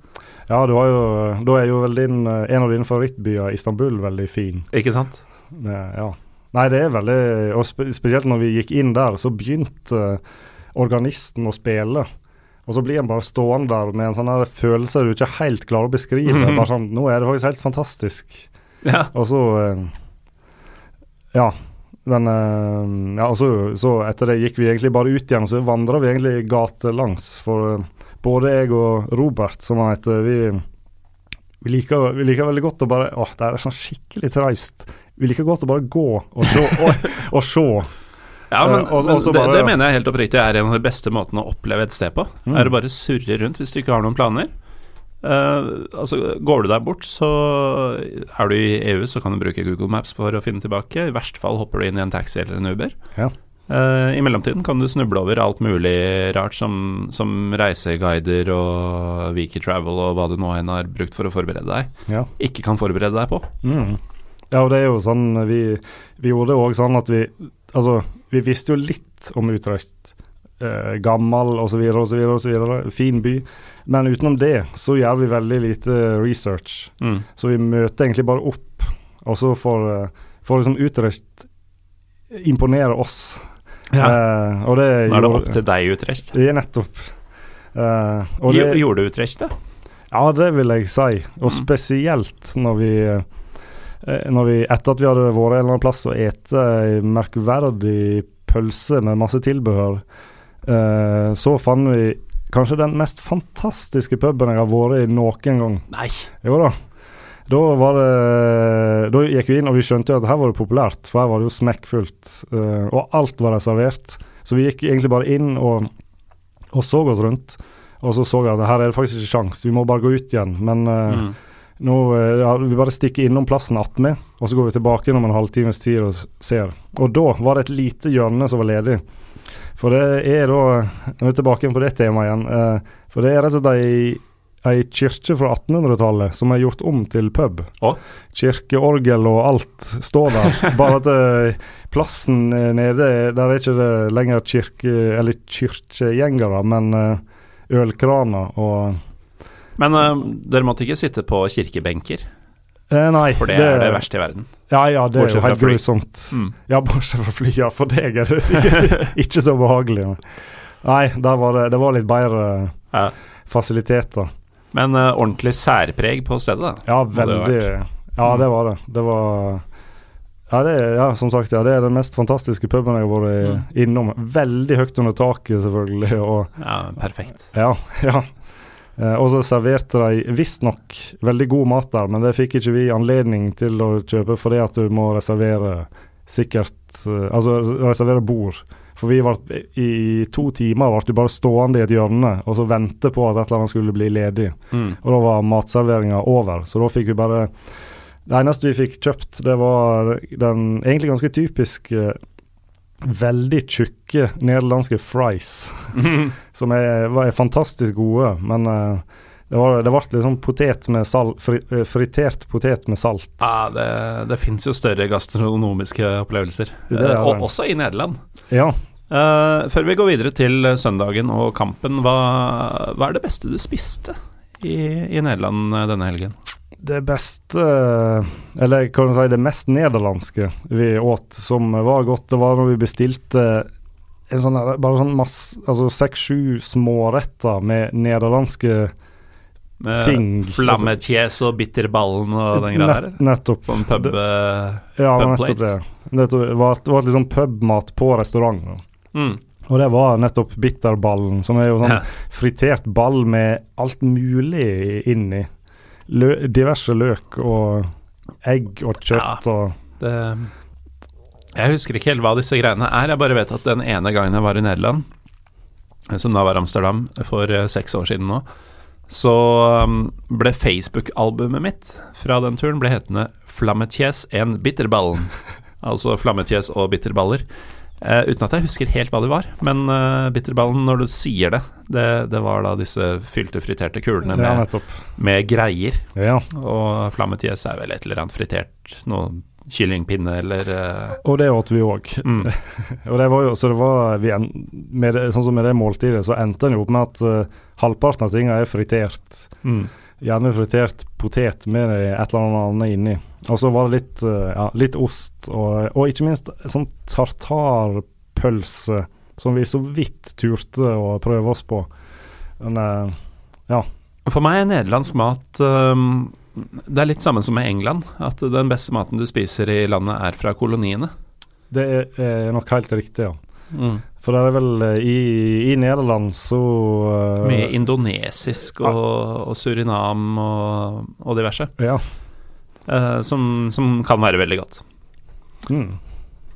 Ja, du har jo, da er jo vel din, eh, en av dine favorittbyer, Istanbul, veldig fin. Ikke sant? Det- Ja. Nei, det er veldig Og spe, spesielt når vi gikk inn der, så begynte organisten å spille. Og så blir en bare stående der med en sånn følelse du ikke helt klarer å beskrive. Mhm. Bare sånn Nå er det faktisk helt fantastisk. Ja. Og så eh, Ja. Men eh, Ja, og så, så etter det gikk vi egentlig bare ut igjen, så vandra vi egentlig gatelangs. For eh, både jeg og Robert, som han heter, vi, vi, liker, vi liker veldig godt å bare Åh, det er sånn skikkelig traust. Vi liker godt å bare gå og se. Og, og se. Ja, men, uh, og- men det, bare- det mener jeg helt oppriktig er en av de beste måtene å oppleve et sted på. Mm. Er å bare surre rundt hvis du ikke har noen planer. Uh, altså Går du deg bort, så er du i EU, så kan du bruke Google Maps for å finne tilbake. I verste fall hopper du inn i en taxi eller en Uber. Ja. Eh, I mellomtiden kan du snuble over alt mulig rart som, som reiseguider og Wiki Travel og hva du nå enn har brukt for å forberede deg. Ja. Ikke kan forberede deg på. Mm. Ja, og det er jo sånn Vi, vi gjorde det òg sånn at vi Altså, vi visste jo litt om Utrecht. Eh, gammel osv., osv., osv. Fin by. Men utenom det så gjør vi veldig lite research. Mm. Så vi møter egentlig bare opp, og så får, eh, får liksom Utrecht imponere oss. Eh, og det Nå er det opp til deg, Utrecht. Det er nettopp. Eh, og det, Jo- Gjorde Utrecht det? ja, det vil jeg si. Og Mm. spesielt når vi eh, når vi, Etter at vi hadde vært en eller annen plass og ete ei merkverdig pølse med masse tilbehør, eh, så fant vi kanskje den mest fantastiske puben jeg har vært i noen gang. Nei. Jo da. Da var det Da gikk vi inn, og vi skjønte jo at her var det populært, for her var det jo smekkfullt. eh, og alt var reservert. Så vi gikk egentlig bare inn og, og så oss rundt. Og så så jeg at her er det faktisk ikke sjans, vi må bare gå ut igjen. Men eh, Mm. nå eh, ja, vi bare stikker innom plassen attmed, og så går vi tilbake om en halvtimes tid og ser. Og da var det et lite hjørne som var ledig. For det er da Nå er vi tilbake på det temaet igjen. for det er rett og slett ei, ei kirke fra 1800-tallet som er gjort om til pub. Å. Kirkeorgel og alt står der. Bare at eh, plassen eh, nede, der er ikke det lenger kirke, eller kirkegjengere, men eh, ølkraner og Men uh, dere måtte ikke sitte på kirkebenker, eh, Nei, for det, er det verste i verden. Ja, ja, det er jo helt grusomt. Mm. Ja, bortsett fra fly. Ja, for deg er det sikkert ikke så behagelig. Nei, var det, det var litt bedre Ja. fasiliteter. Men uh, ordentlig særpreg på stedet, da. Ja, veldig. Ja, Mm. det var det. Det var ja, det, er- ja, som sagt, ja, det er den mest fantastiske puben jeg har vært Mm. innom. Veldig høyt under taket, selvfølgelig. Og Ja, perfekt. ja, ja. Eh, og så serverte de visstnok veldig god mat der, men det fikk ikke vi anledning til å kjøpe fordi at du må reservere sikkert eh, Altså reservere bord. For vi var i to timer ble du bare stående i et hjørne og så vente på at et eller annet skulle bli ledig. Mm. Og da var matserveringa over, så da fikk vi bare Det eneste vi fikk kjøpt, det var den egentlig ganske typiske veldig tjukke nederlandske fries, som er, var, er fantastisk gode, men eh, det, var, det ble liksom potet med salt, fri, eh, fritert potet med salt. Ja, det, det fins jo større gastronomiske opplevelser, Det Eh, og også i Nederland. Ja. Uh, før vi går videre til eh, søndagen og kampen, hva, hva er det beste du spiste i, i Nederland eh, denne helgen? Det beste Eller kan du si det mest nederlandske vi åt som var godt, det var når vi bestilte en sånn bare sånn masse Altså seks-sju småretter med nederlandske Med Ting, Flammetjes og bitterballen og den greia der? Nettopp. Sånn pub Det- eh, Ja, pub nettopp det. det var, det var liksom pubmat på restaurant. mm. Og det var nettopp bitterballen, som er jo sånn fritert ball med alt mulig inni. Lø, diverse løk og egg og kjøtt og Det, jeg husker ikke helt hva disse greiene er. Jeg bare vet at den ene gangen jeg var i Nederland, som da var Amsterdam for eh, seks år siden nå, så um, ble Facebook-albumet mitt fra den turen ble hetende 'Flammetjes en bitterballen'. altså flammetjes og bitterballer. Uh, uten at jeg husker helt hva de var. Men uh, bitterballen, når du sier det, det, det var da disse fylte, friterte kulene Ja, med, med greier. Ja. Og flammetjes er vel et eller annet fritert, noe kyllingpinne eller uh... Og det åt vi òg. mm. Og det var jo, så det var vi en, det, Sånn som med det måltidet, så endte en jo opp med at halvparten av tingene er fritert. Mm. Gjerne fritert potet med et eller annet inni. Og så var det litt, eh, ja, litt ost, og, og ikke minst sånn tartarpølse som vi så vidt turte å prøve oss på. Men eh, ja. For meg er nederlandsk mat um, Det er litt samme som med England. At den beste maten du spiser i landet, er fra koloniene. Det er, er nok helt riktig, ja. Mm. For det er vel eh, i, i Nederland så uh, Mye indonesisk og, og Surinam og, og diverse. Ja. Uh, som, som kan være veldig godt. Mm.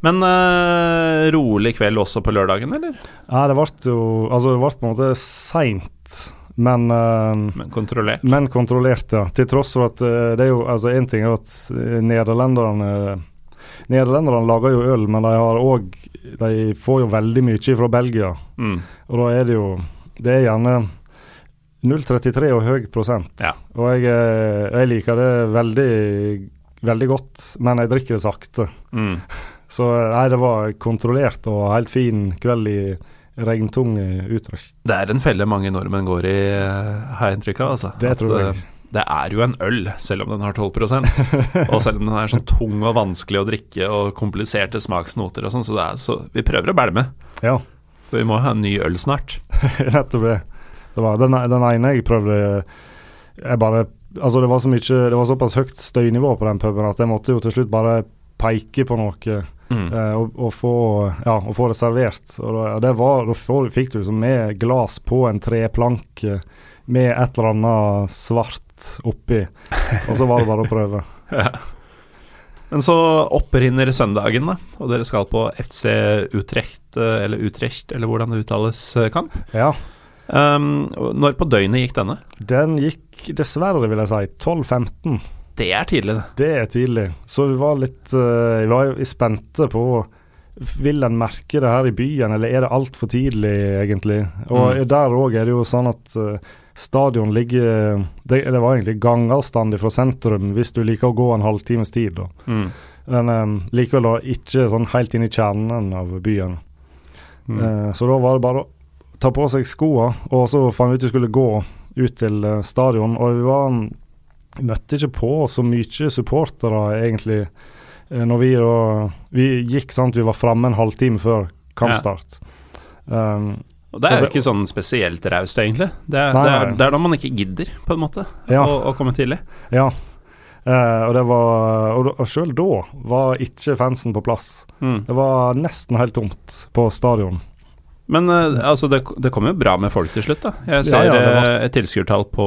Men uh, rolig kveld også på lørdagen, eller? Ja, det ble jo Altså, det ble på en måte seint, men Men kontrollert? Men kontrollert, ja. Til tross for at det er jo Altså, én ting er at nederlenderne Nederlenderne lager jo øl, men de har òg De får jo veldig mye fra Belgia. Mm. Og da er det jo Det er gjerne 0,33 og høy prosent. Ja. Og jeg, eh, jeg liker det veldig, veldig godt, men jeg drikker det sakte. Mm. Så nei, det var kontrollert og helt fin kveld i regntung Utrecht. Det er en felle mange nordmenn går i, eh, har jeg inntrykk av. Altså. Det At, tror jeg. Det er jo en øl, selv om den har 12 Og selv om den er sånn tung og vanskelig å drikke og kompliserte smaksnoter og sånn, så, så vi prøver å bælme. Ja, For vi må ha en ny øl snart. nettopp det. det var den, den ene jeg prøvde Jeg bare Altså, det var så mye Det var såpass høyt støynivå på den puben at jeg måtte jo til slutt bare peke på noe Mm. eh, og, og, få, ja, og få det servert. Og det var, da fikk du liksom med glass på en treplank eh, med et eller annet svart oppi, og så var det bare å prøve. Ja. Men så opprinner søndagen, da, og dere skal på FC Utrecht, eh, eller Utrecht, eller hvordan det uttales, eh, kamp. Ja, Um, når på døgnet gikk denne? den gikk dessverre, vil jeg si, 12-15. Det er tidlig, det. Det er tidlig. Så vi var litt uh, Vi var jo spente på Vil en merke det her i byen, eller er det altfor tidlig, egentlig? Og Mm. der òg er det jo sånn at eh, stadion ligger det, det var egentlig gangavstand fra sentrum hvis du liker å gå en halvtimes tid. da. Mm. Men um, likevel da ikke sånn helt inn i kjernen av byen. Mm. Uh, så da var det bare å ta på seg skoene, og så fant vi ut vi skulle gå ut til uh, stadion. Og vi var møtte ikke på så mye supportere, egentlig. uh, Når vi da Vi gikk sant, vi var framme en halvtime før kampstart. Um, Og det er jo ikke sånn spesielt raust, egentlig. Det er, Nei, det, er, det er når man ikke gidder, på en måte, ja, å, å komme tidlig. ja. Eh, og det var Og, og sjøl da var ikke fansen på plass. Mm. Det var nesten helt tomt på stadion. Men eh, altså, det, det kom jo bra med folk til slutt, da. Jeg ser Ja, ja, var- eh, et tilskuertall på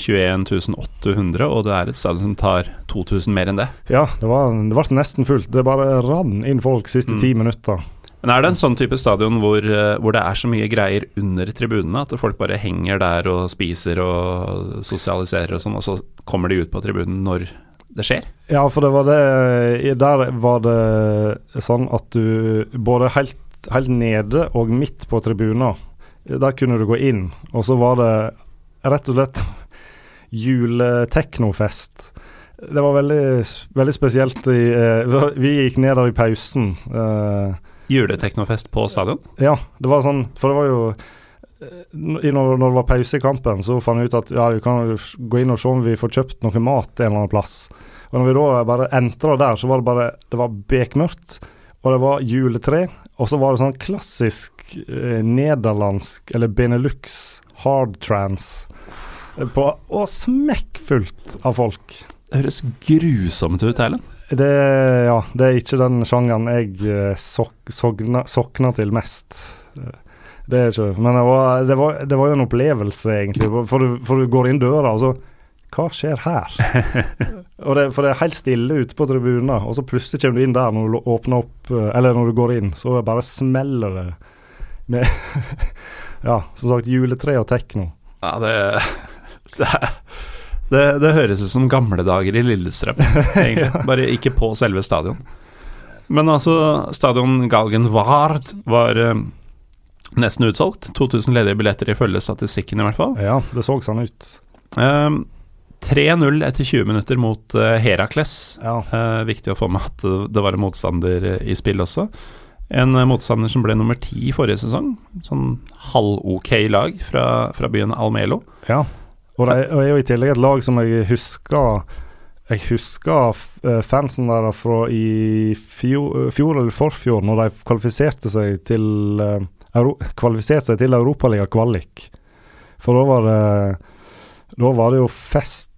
21.800 og det er et stadion som tar 2000 mer enn det. Ja, det, var, det ble nesten fullt. Det bare rann inn folk siste Mm. ti minutter. Men er det en sånn type stadion hvor, eh, hvor det er så mye greier under tribunene at folk bare henger der og spiser og sosialiserer og sånn, og så kommer de ut på tribunen når det skjer? Ja, for det var det Der var det sånn at du både helt, helt nede og midt på tribunen, der kunne du gå inn, og så var det rett og slett juleteknofest. Det var veldig, veldig spesielt. I, eh, vi gikk ned der i pausen. Eh, Juleteknofest på stadion? ja, det var sånn For det var jo eh, når, det var pause i kampen, så fant vi ut at ja, vi kan gå inn og se om vi får kjøpt noe mat en eller annen plass. Og når vi da bare entra der, så var det bare Det var bekmørkt, og det var juletre. Og så var det sånn klassisk eh, nederlandsk, eller Benelux hard trans. eh, På, og smekkfullt av folk. Det høres grusomt ut, Erlend. Det, ja, det er ikke den sjangeren jeg eh, sok, sokna, sokner til mest. Eh, Det er ikke Men det var, det var, det var jo en opplevelse, egentlig. For du, for du går inn døra, og så Hva skjer her? og det, for det er helt stille ute på tribunen, og så plutselig kommer du inn der når du åpner opp eh, Eller når du går inn, så bare smeller det med Ja, som sagt, juletre og tekno. Ja, det det, det det høres ut som gamle dager i Lillestrøm, egentlig. Bare ikke på selve stadion. Men altså, stadion Galgenvard var eh, nesten utsolgt. 2000 ledige billetter ifølge statistikken, i hvert fall. Ja, det så sånn ut. Eh, 3-0 etter 20 minutter mot eh, Herakles. Ja. Eh, viktig å få med at det- var en motstander eh, i spill også. En eh, motstander som ble nummer ti forrige sesong. Sånn halv-ok lag fra, fra byen Almelo. Ja, og det er, jo i tillegg et lag som jeg husker Jeg husker eh, fansen der fra i fjor, fjor eller forfjor, når de kvalifiserte seg til eh, Euro, kvalifiserte seg til Europaliga kvalik. For da var det Da var det jo fest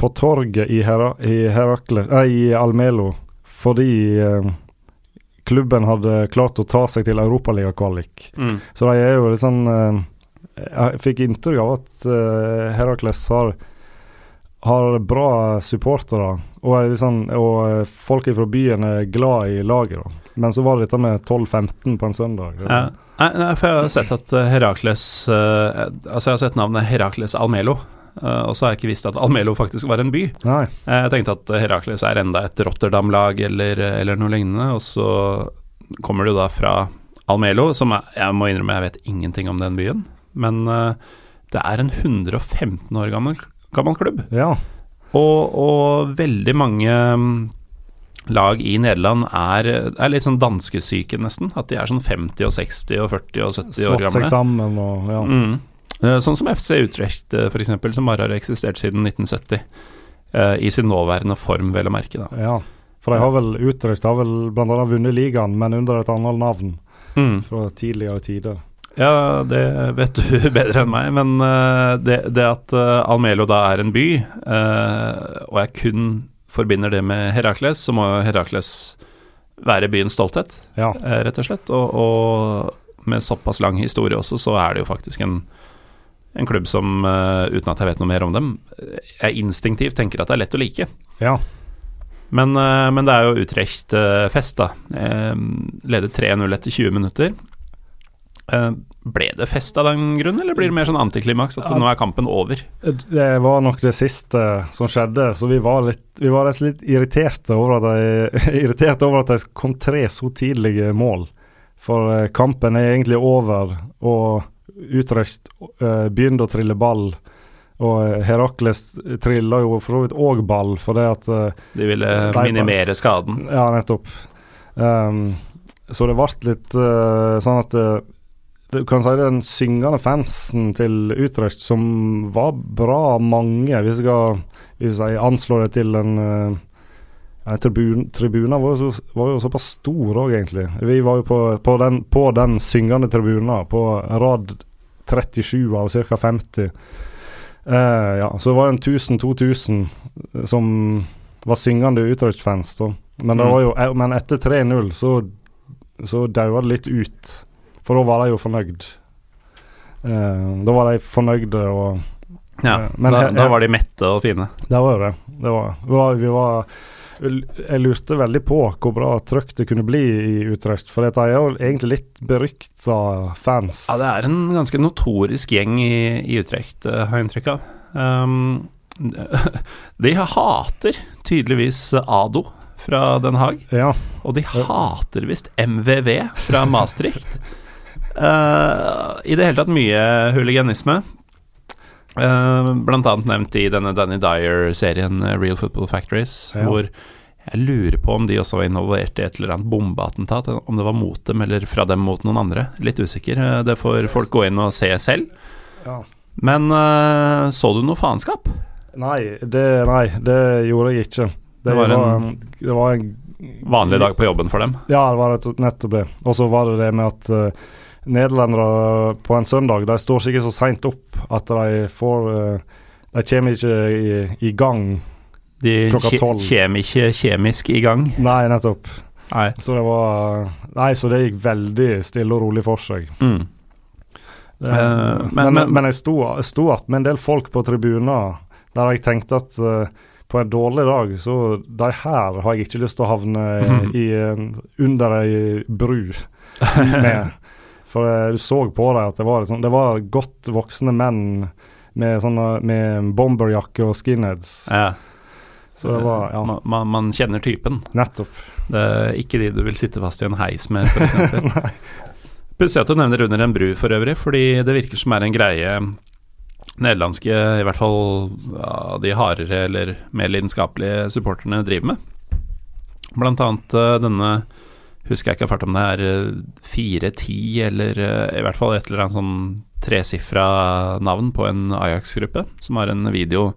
på torget i, Hera, i Herakle Nei, i Almelo fordi eh, klubben hadde klart å ta seg til europaligakvalik. Mm. Så de er jo litt sånn eh, Jeg fikk inntrykk av at eh, Herakles har har bra supportere, og, sånn, og eh, folk fra byen er glad i laget. da. Men så var det dette med 12-15 på en søndag. Ja. Nei, nei, for jeg har sett at eh, Herakles Altså, jeg har sett navnet Herakles Almelo, Uh, og så har jeg ikke visst at Almelo faktisk var en by. Nei. Jeg tenkte at Herakles er enda et Rotterdam-lag eller, eller noe lignende, og så kommer du da fra Almelo, som jeg, jeg må innrømme jeg vet ingenting om den byen, men eh, det er en 115 år gammel, gammel klubb. Ja. Og, og veldig mange mm, lag i Nederland er, er litt sånn danskesyke, nesten. At de er sånn 50 og 60 og 40 og 70 år Slått seg gamle. sammen og ja. Mm. Eh, Sånn som FC Utrecht, f.eks., for eksempel, som bare har eksistert siden 1970. eh, I sin nåværende form, vel å merke. da. ja. For de har vel Utrecht har vel annet vunnet ligaen, men under et annet navn Mm. fra tidligere tider. Ja, det vet du bedre enn meg, men eh, det, det at eh, Almelo da er en by, eh, og jeg kun forbinder det med Herakles, så må jo Herakles være byens stolthet, Ja. rett og slett. Og, og med såpass lang historie også, så er det jo faktisk en, en klubb som, uten at jeg vet noe mer om dem, jeg instinktivt tenker at det er lett å like. ja. Men, men det er jo Utrecht-fest, da. Ledet Leder 3-0 etter 20 minutter. Eh, Ble det fest av den grunn, eller blir det mer sånn antiklimaks? At nå er kampen over? Det var nok det siste som skjedde, så vi var litt Vi var litt irriterte over at de, irriterte over at de kom tre så tidlige mål. For eh, kampen er egentlig over, og Utrecht eh, begynte å trille ball. Og Herakles trilla jo for så vidt òg ball, for det at De ville de, minimere skaden. Ja, nettopp. Um, så det ble litt uh, sånn at eh, du kan si den syngende fansen til Utrecht, som var bra mange, hvis jeg, hvis jeg anslår det til en uh, tribun, Tribunen var, jo så, var jo såpass stor òg, egentlig. Vi var jo på, på, den, på den syngende tribunen, på rad 37 av ca. 50. Uh, ja, så det var en 1000-2000 som var syngende Utrecht-fans, da. Men, Mm. jo, eh, men etter 3-0 så, så daua det litt ut. For da var de jo fornøyd. Uh, da var de fornøyde og Ja, Eh, men da, her- da var de mette og fine. Det var det. det var, vi var, vi var Jeg lurte veldig på hvor bra trøkk det kunne bli i Utrecht. For dette er jo egentlig litt berykta fans. Ja, det er en ganske notorisk gjeng i, i Utrecht, eh, har jeg inntrykk av. Um, de hater tydeligvis Ado fra Den Haag, Ja. og de hater visst MVV fra Maastricht. Eh, I det hele tatt mye huliganisme. Uh, blant annet nevnt i denne Danny Dyer-serien eh, Real Football Factories, Ja. hvor jeg lurer på om de også var involvert i et eller annet bombeattentat. Om det var mot dem eller fra dem mot noen andre. Litt usikker. Eh, Det får folk gå inn og se selv. ja. Men uh, så du noe faenskap? Nei, det, nei, det gjorde jeg ikke. Det var en- en, det var en Vanlig dag på jobben for dem? Ja, det var nettopp det. Og så var det det med at uh, nederlendere på en søndag De står sikkert så seint opp at de får eh, De kommer ikke i, i gang. De Klokka tolv. De kommer ikke kjemisk i gang? Nei, nettopp. Nei. Så det var Nei, så det gikk veldig stille og rolig for seg. Mm. Det, uh, men, men- men, men jeg sto, jeg sto att med en del folk på tribuner der jeg tenkte at eh, på en dårlig dag, så de her har jeg ikke lyst til å havne Mhm. i, en- under ei bru med. For eh, du så på dem at det var, liksom, det var godt voksne menn med, sånne, med bomberjakke og skinheads. Ja. Så det var Ja, man, man, man kjenner typen. nettopp. Det er ikke de du vil sitte fast i en heis med, f.eks. Pussig at du nevner under en bru for øvrig, fordi det virker som er en greie nederlandske, i hvert fall ja, de hardere eller mer lidenskapelige supporterne driver med. Blant annet eh, denne Husker jeg ikke fart om det er eh, 4-10 eller eh, i hvert fall et eller annet sånn tresifra navn på en Ajax-gruppe, som har en video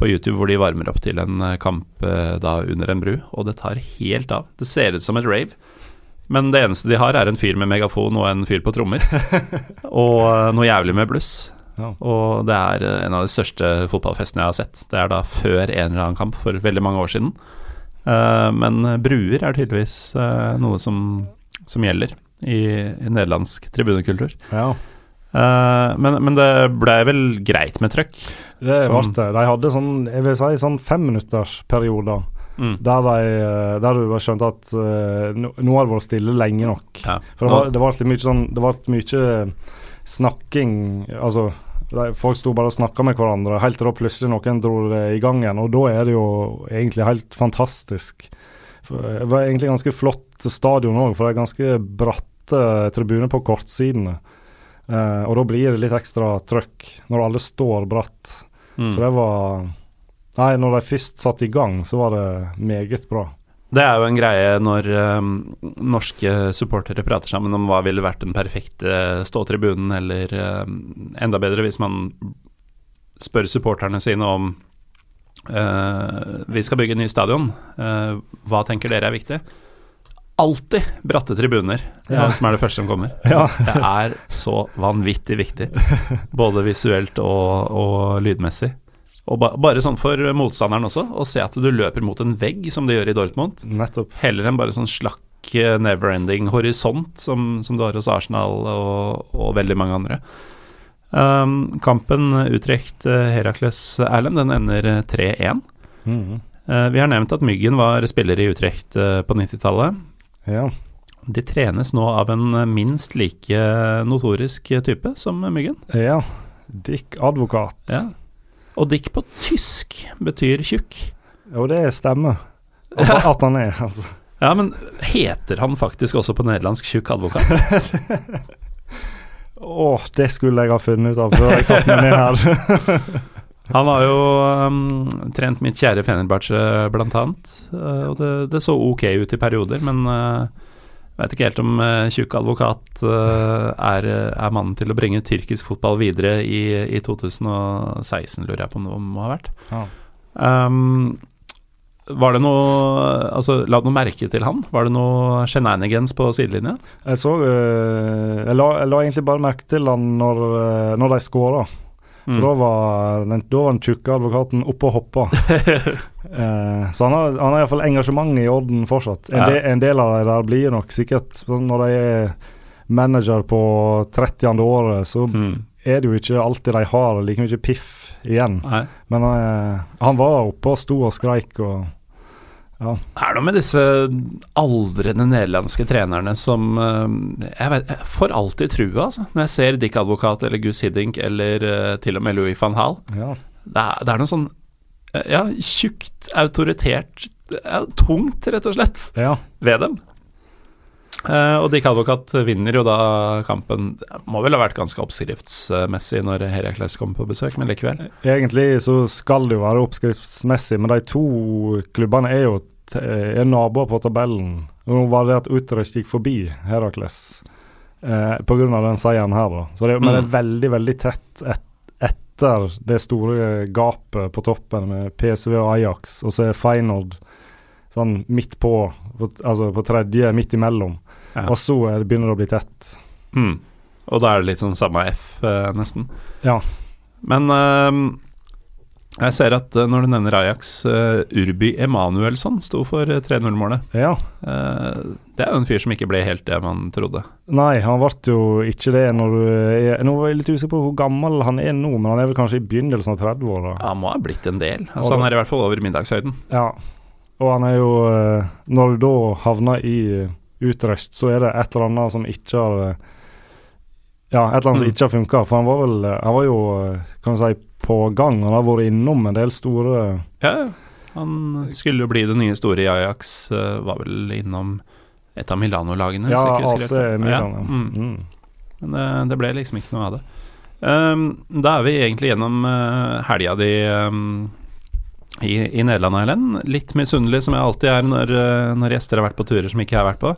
på YouTube hvor de varmer opp til en eh, kamp eh, da under en bru, og det tar helt av. Det ser ut som et rave. Men det eneste de har, er en fyr med megafon og en fyr på trommer. og eh, noe jævlig med bluss. Ja. Og det er eh, en av de største fotballfestene jeg har sett. Det er da før en eller annen kamp for veldig mange år siden. Eh, men bruer er tydeligvis eh, noe som, som gjelder i, i nederlandsk tribunekultur. ja. Uh, men, men det blei vel greit med trøkk. Det ble det. De hadde sånn, jeg vil si sånn femminuttersperioder Mm. der, de, der du skjønte at uh, nå har det vært stille lenge nok. Ja. For det var, det var litt mye sånn Det var mye snakking Altså, folk sto bare og snakka med hverandre helt til da plutselig noen dro det i gang igjen, og da er det jo egentlig helt fantastisk. Det var egentlig ganske flott stadion òg, for det er ganske bratte tribuner på kortsidene. Eh, og da blir det litt ekstra trøkk når alle står bratt. Mm. Så det var Nei, når de først satte i gang, så var det meget bra. Det er jo en greie når um, norske supportere prater sammen om hva ville vært den perfekte ståtribunen, eller um, enda bedre hvis man spør supporterne sine om uh, Vi skal bygge en ny stadion, uh, hva tenker dere er viktig? Alltid bratte tribuner, eh, Ja. som er det første som kommer. Ja. Det er så vanvittig viktig, både visuelt og, og lydmessig. Og ba, bare sånn for motstanderen også, å se at du løper mot en vegg, som de gjør i Dortmund, Nettopp. heller enn bare sånn slakk neverending never-ending horisont som, som du har hos Arsenal og, og veldig mange andre. Um, kampen Utrecht-Herakles Erlend, den ender eh, 3-1. Mhm. Eh, vi har nevnt at Myggen var spiller i Utrecht eh, på 90-tallet. Ja. De trenes nå av en eh, minst like notorisk type som Myggen. ja. Dick advokat. Ja. Og Dick på tysk betyr tjukk. Jo, det stemmer. At, at han er, altså. Ja, men heter han faktisk også på nederlandsk tjukk advokat? Å, det skulle jeg ha funnet ut av før jeg satte meg ned her. Han har jo um, trent mitt kjære Fenerbahçe, blant annet. Uh, og det, det så ok ut i perioder, men uh, vet ikke helt om uh, tjukk advokat uh, er, er mannen til å bringe tyrkisk fotball videre i, i 2016, lurer jeg på om det må ha vært. Ja. Um, var det noe Altså, la du noe merke til han? Var det noe shenanigans på sidelinja? Jeg så uh, jeg, la, jeg la egentlig bare merke til han når, når de skåra. For Mm. da var den, da var den tjukke advokaten oppe og hoppa. Eh, så han har, han har iallfall engasjementet i orden fortsatt. En, Ja. del, en del av de der blir nok sikkert Når de er manager på 30. året, så Mm. er det jo ikke alltid de har like mye piff igjen. Nei. Men eh, han var oppe og sto og skreik og Ja. Det er noe med disse aldrende nederlandske trenerne som eh, Jeg vet, jeg får alltid trua, altså. Når jeg ser Dick Advokat eller Gus Hiddink eller eh, til og med Louis van Hall. ja. Det er, det er noe sånn eh, Ja, tjukt, autoritert ja, Tungt, rett og slett, ja. ved dem. Uh, og Dick Advokat vinner jo da kampen. Det må vel ha vært ganske oppskriftsmessig når Herakles kommer på besøk, men likevel. Egentlig så skal det jo være oppskriftsmessig, men de to klubbene er jo er naboer på tabellen. Nå var det at Utrecht gikk forbi Herakles eh, pga. den seieren her, da. Så det, Men det Mm. er veldig, veldig tett et, etter det store gapet på toppen med PSV og Ajax, og så er Feyenoord sånn midt på, på altså på tredje, midt imellom. Ja. Og så er det, begynner det å bli tett. Mm. Og da er det litt sånn samme F, eh, nesten. Ja. Men eh, jeg ser at eh, når du nevner Ajax, uh, Urby Emanuelsson sto for eh, 3-0-målet. Ja. Uh, det er jo en fyr som ikke ble helt det man trodde. Nei, han ble jo ikke det når du er Nå var jeg litt usikker på hvor gammel han er nå, men han er vel kanskje i begynnelsen av 30-åra. Han må ha blitt en del. Altså, han er i hvert fall over middagshøyden. Ja. Og han er jo uh, Når du da havner i eh, Utrecht, så er det et eller annet som ikke har eh, Ja, et eller annet som Mm. ikke har funka. For han var vel eh, Han var jo, eh, kan du si, på gang. Han har vært innom en del store Ja, han skulle jo bli det nye store i Ajax. eh, var vel innom et av Milano-lagene. Ja, AC Milano. Ja. Mm. Mm. Men det, det ble liksom ikke noe av det. Um, da er vi egentlig gjennom uh, helga di um, i, i Nederland, Erlend. Litt misunnelig som jeg alltid er når, når gjester har vært på turer som ikke jeg har vært på.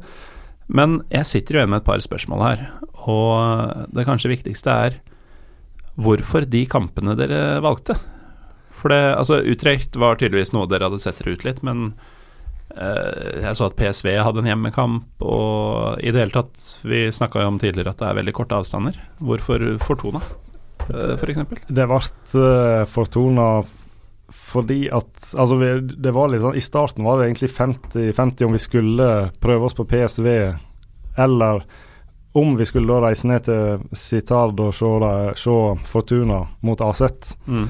Men jeg sitter jo igjen med et par spørsmål her, og det kanskje viktigste er hvorfor de kampene dere valgte. For det, altså Utrecht var tydeligvis noe dere hadde sett dere ut litt, men eh, jeg så at PSV hadde en hjemmekamp, og i det hele tatt Vi snakka jo om tidligere at det er veldig korte avstander. Hvorfor Fortuna? uh, f.eks.? Det ble uh, Fortuna fordi at Altså, vi, det var litt sånn I starten var det egentlig 50-50 om vi skulle prøve oss på PSV, eller om vi skulle da reise ned til Citard og se, se Fortuna mot AZ. Mm.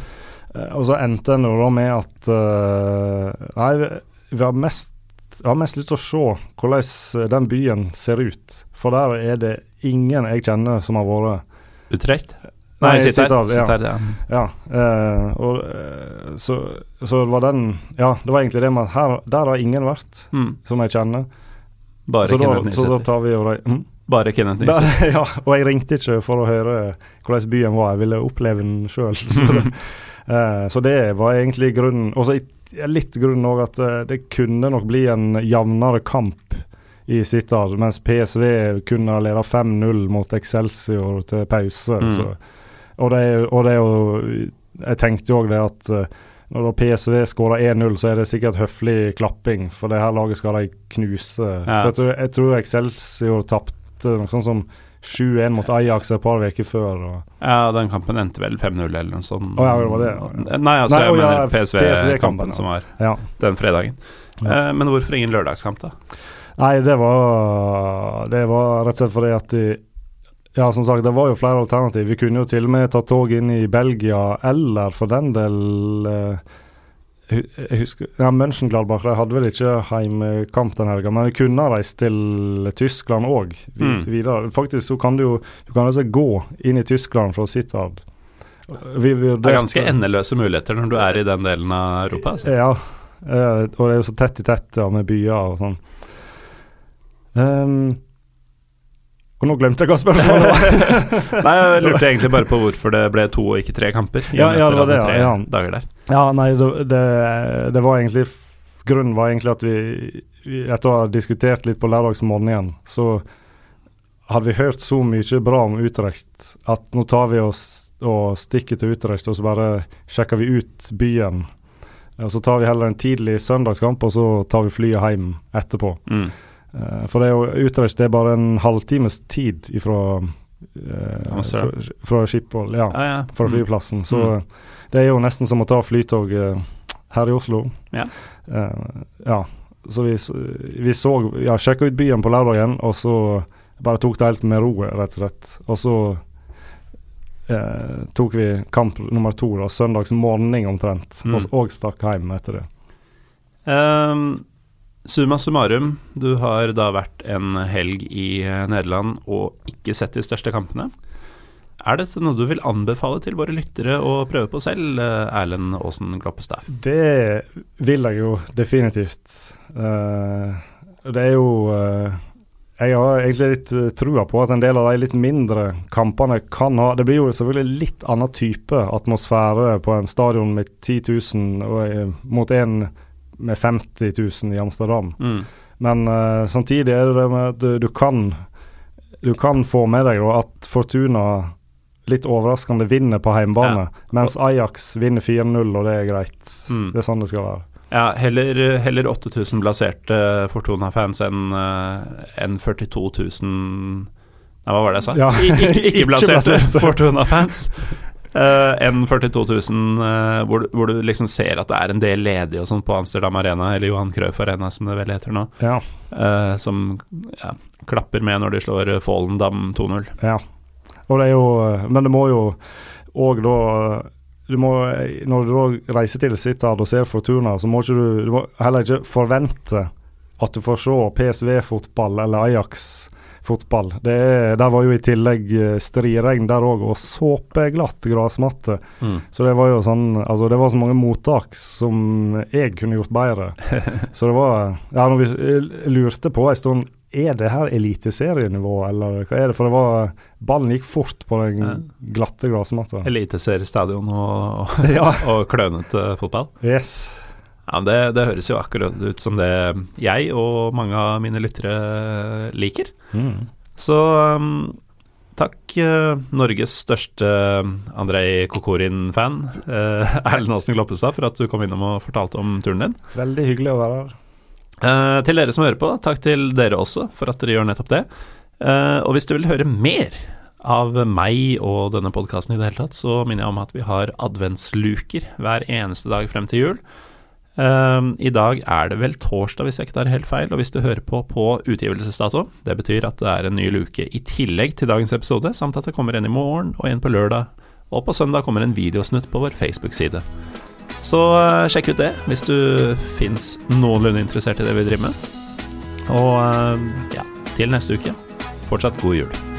Uh, og så endte det da med at uh, Nei, vi, har mest jeg har mest lyst til å se hvordan den byen ser ut. For der er det ingen jeg kjenner som har vært Utrecht? Nei, Nei sitter Ja. Ja. ja. ja uh, og, så, så det var den Ja, det var egentlig det med her, Der har ingen vært mm. som jeg kjenner. Bare så da, Så da tar vi og mm? Bare Kenneth Nysæter. ja, og jeg ringte ikke for å høre hvordan byen var, jeg ville oppleve den sjøl. Så, uh, så, det var egentlig grunnen. Og så litt grunnen òg at det kunne nok bli en jevnere kamp i Sittard, mens PSV kunne ha ledet 5-0 mot Excelsior til pause. Mm. Så og det, og det jo Jeg tenkte jo òg det at uh, når PSV skårer 1-0, så er det sikkert høflig klapping, for det her laget skal de knuse. Ja. Jeg, tror, jeg tror Excelsior tapte noe sånt som 7-1 mot Ajax et par uker før. Og. Ja, den kampen endte vel 5-0 eller noe sånt. Oh, ja, det var det. Nei, altså Nei, jeg mener ja, PSV-kampen PSV som var ja. den fredagen. Eh, men hvorfor ingen lørdagskamp, da? Nei, det var, det var rett og slett fordi at de ja, som sagt, det var jo flere alternativ. Vi kunne jo til og med tatt tog inn i Belgia, eller for den del eh, jeg husker, ja, Mönchengladbach de hadde vel ikke heimkamp den helga, men vi kunne reist til Tyskland òg mm. Faktisk så kan du jo du kan altså gå inn i Tyskland fra Sittard. Vi, vi det er ganske endeløse muligheter når du er i den delen av Europa. Altså. Ja, eh, og det er jo så tett i tett ja, med byer og sånn. Um, og nå glemte jeg hva spørsmålet var. nei, jeg lurte egentlig bare på hvorfor det ble to og ikke tre kamper. Ja, ja, det var det, ja. Dager der. Ja, nei, det, det, det, var egentlig Grunnen var egentlig at vi, etter å ha diskutert litt på lørdagsmorgenen, så hadde vi hørt så mye bra om Utrecht at nå tar vi oss og stikker til Utrecht, og så bare sjekker vi ut byen. Og så tar vi heller en tidlig søndagskamp, og så tar vi flyet hjem etterpå. Mm. Uh, for det er jo Utrecht det er bare en halvtimes tid ifra uh, fra, fra Schiphol, ja, ah, ja. fra mm. flyplassen. Så mm. Det er jo nesten som å ta flytog uh, her i Oslo. Ja. ja. Så vi, vi så Ja, sjekka ut byen på lørdagen, og så bare tok det helt med ro, rett og slett. Og så tok vi kamp nummer to, da, søndags morgen omtrent, mm. og, og stakk hjem etter det. Um Summa summarum, du har da vært en helg i eh, Nederland og ikke sett de største kampene. Er dette noe du vil anbefale til våre lyttere å prøve på selv, eh, Erlend Aasen Gloppestad? Det vil jeg jo definitivt. Uh, det er jo uh, Jeg har egentlig litt trua på at en del av de litt mindre kampene kan ha Det blir jo selvfølgelig litt annen type atmosfære på en stadion med 10 000 og, mot en med 50 000 i Amsterdam. Mm. Men uh, samtidig er det det med at du, du, kan Du kan få med deg da, at Fortuna litt overraskende vinner på hjemmebane, ja. mens Ajax vinner 4-0, og det er greit. Mm. Det er sånn det skal være. Ja, heller, heller 8000 blaserte Fortuna-fans enn en 42 000 Nei, hva var det jeg sa? Ja. Ikke, ikke, Fortuna-fans. Uh, enn 42 000, uh, hvor, hvor, du liksom ser at det er en del ledige og sånn på Amsterdam Arena, eller Johan Cruyff Arena, som det vel heter nå, ja. uh, som ja, klapper med når de slår Follendam 2-0. Ja, det jo Men det må jo òg da du må, Når du da reiser til Sittard og ser Fortuna, så må ikke du, du må heller ikke forvente at du får se PSV-fotball eller Ajax fotball. Det, der var jo i tillegg eh, striregn der òg, og såpeglatt gressmatte. Mm. Så det var jo sånn Altså, det var så mange mottak som jeg kunne gjort bedre. så det var Ja, når vi eh, lurte på en stund er det her eliteserienivå, eller hva er det? For det var Ballen gikk fort på den glatte gressmatta. Eliteseriestadion og, og, ja. og klønete fotball? Yes. Ja, det, det, høres jo akkurat ut som det jeg og mange av mine lyttere liker. Mm. Så um, takk, uh, Norges største Andrej Kokorin-fan, uh, Erlend Aasen Gloppestad, for at du kom innom og fortalte om turen din. Veldig hyggelig å være her. Uh, til dere som hører på, takk til dere også for at dere gjør nettopp det. Uh, og hvis du vil høre mer av meg og denne podkasten i det hele tatt, så minner jeg om at vi har adventsluker hver eneste dag frem til jul. Um, I dag er det vel torsdag, hvis jeg ikke tar helt feil, og hvis du hører på på utgivelsesdato, det betyr at det er en ny luke i tillegg til dagens episode, samt at det kommer en i morgen og en på lørdag, og på søndag kommer en videosnutt på vår Facebook-side. Så uh, sjekk ut det hvis du fins noenlunde interessert i det vi driver med. Og uh, ja, til neste uke, fortsatt god jul.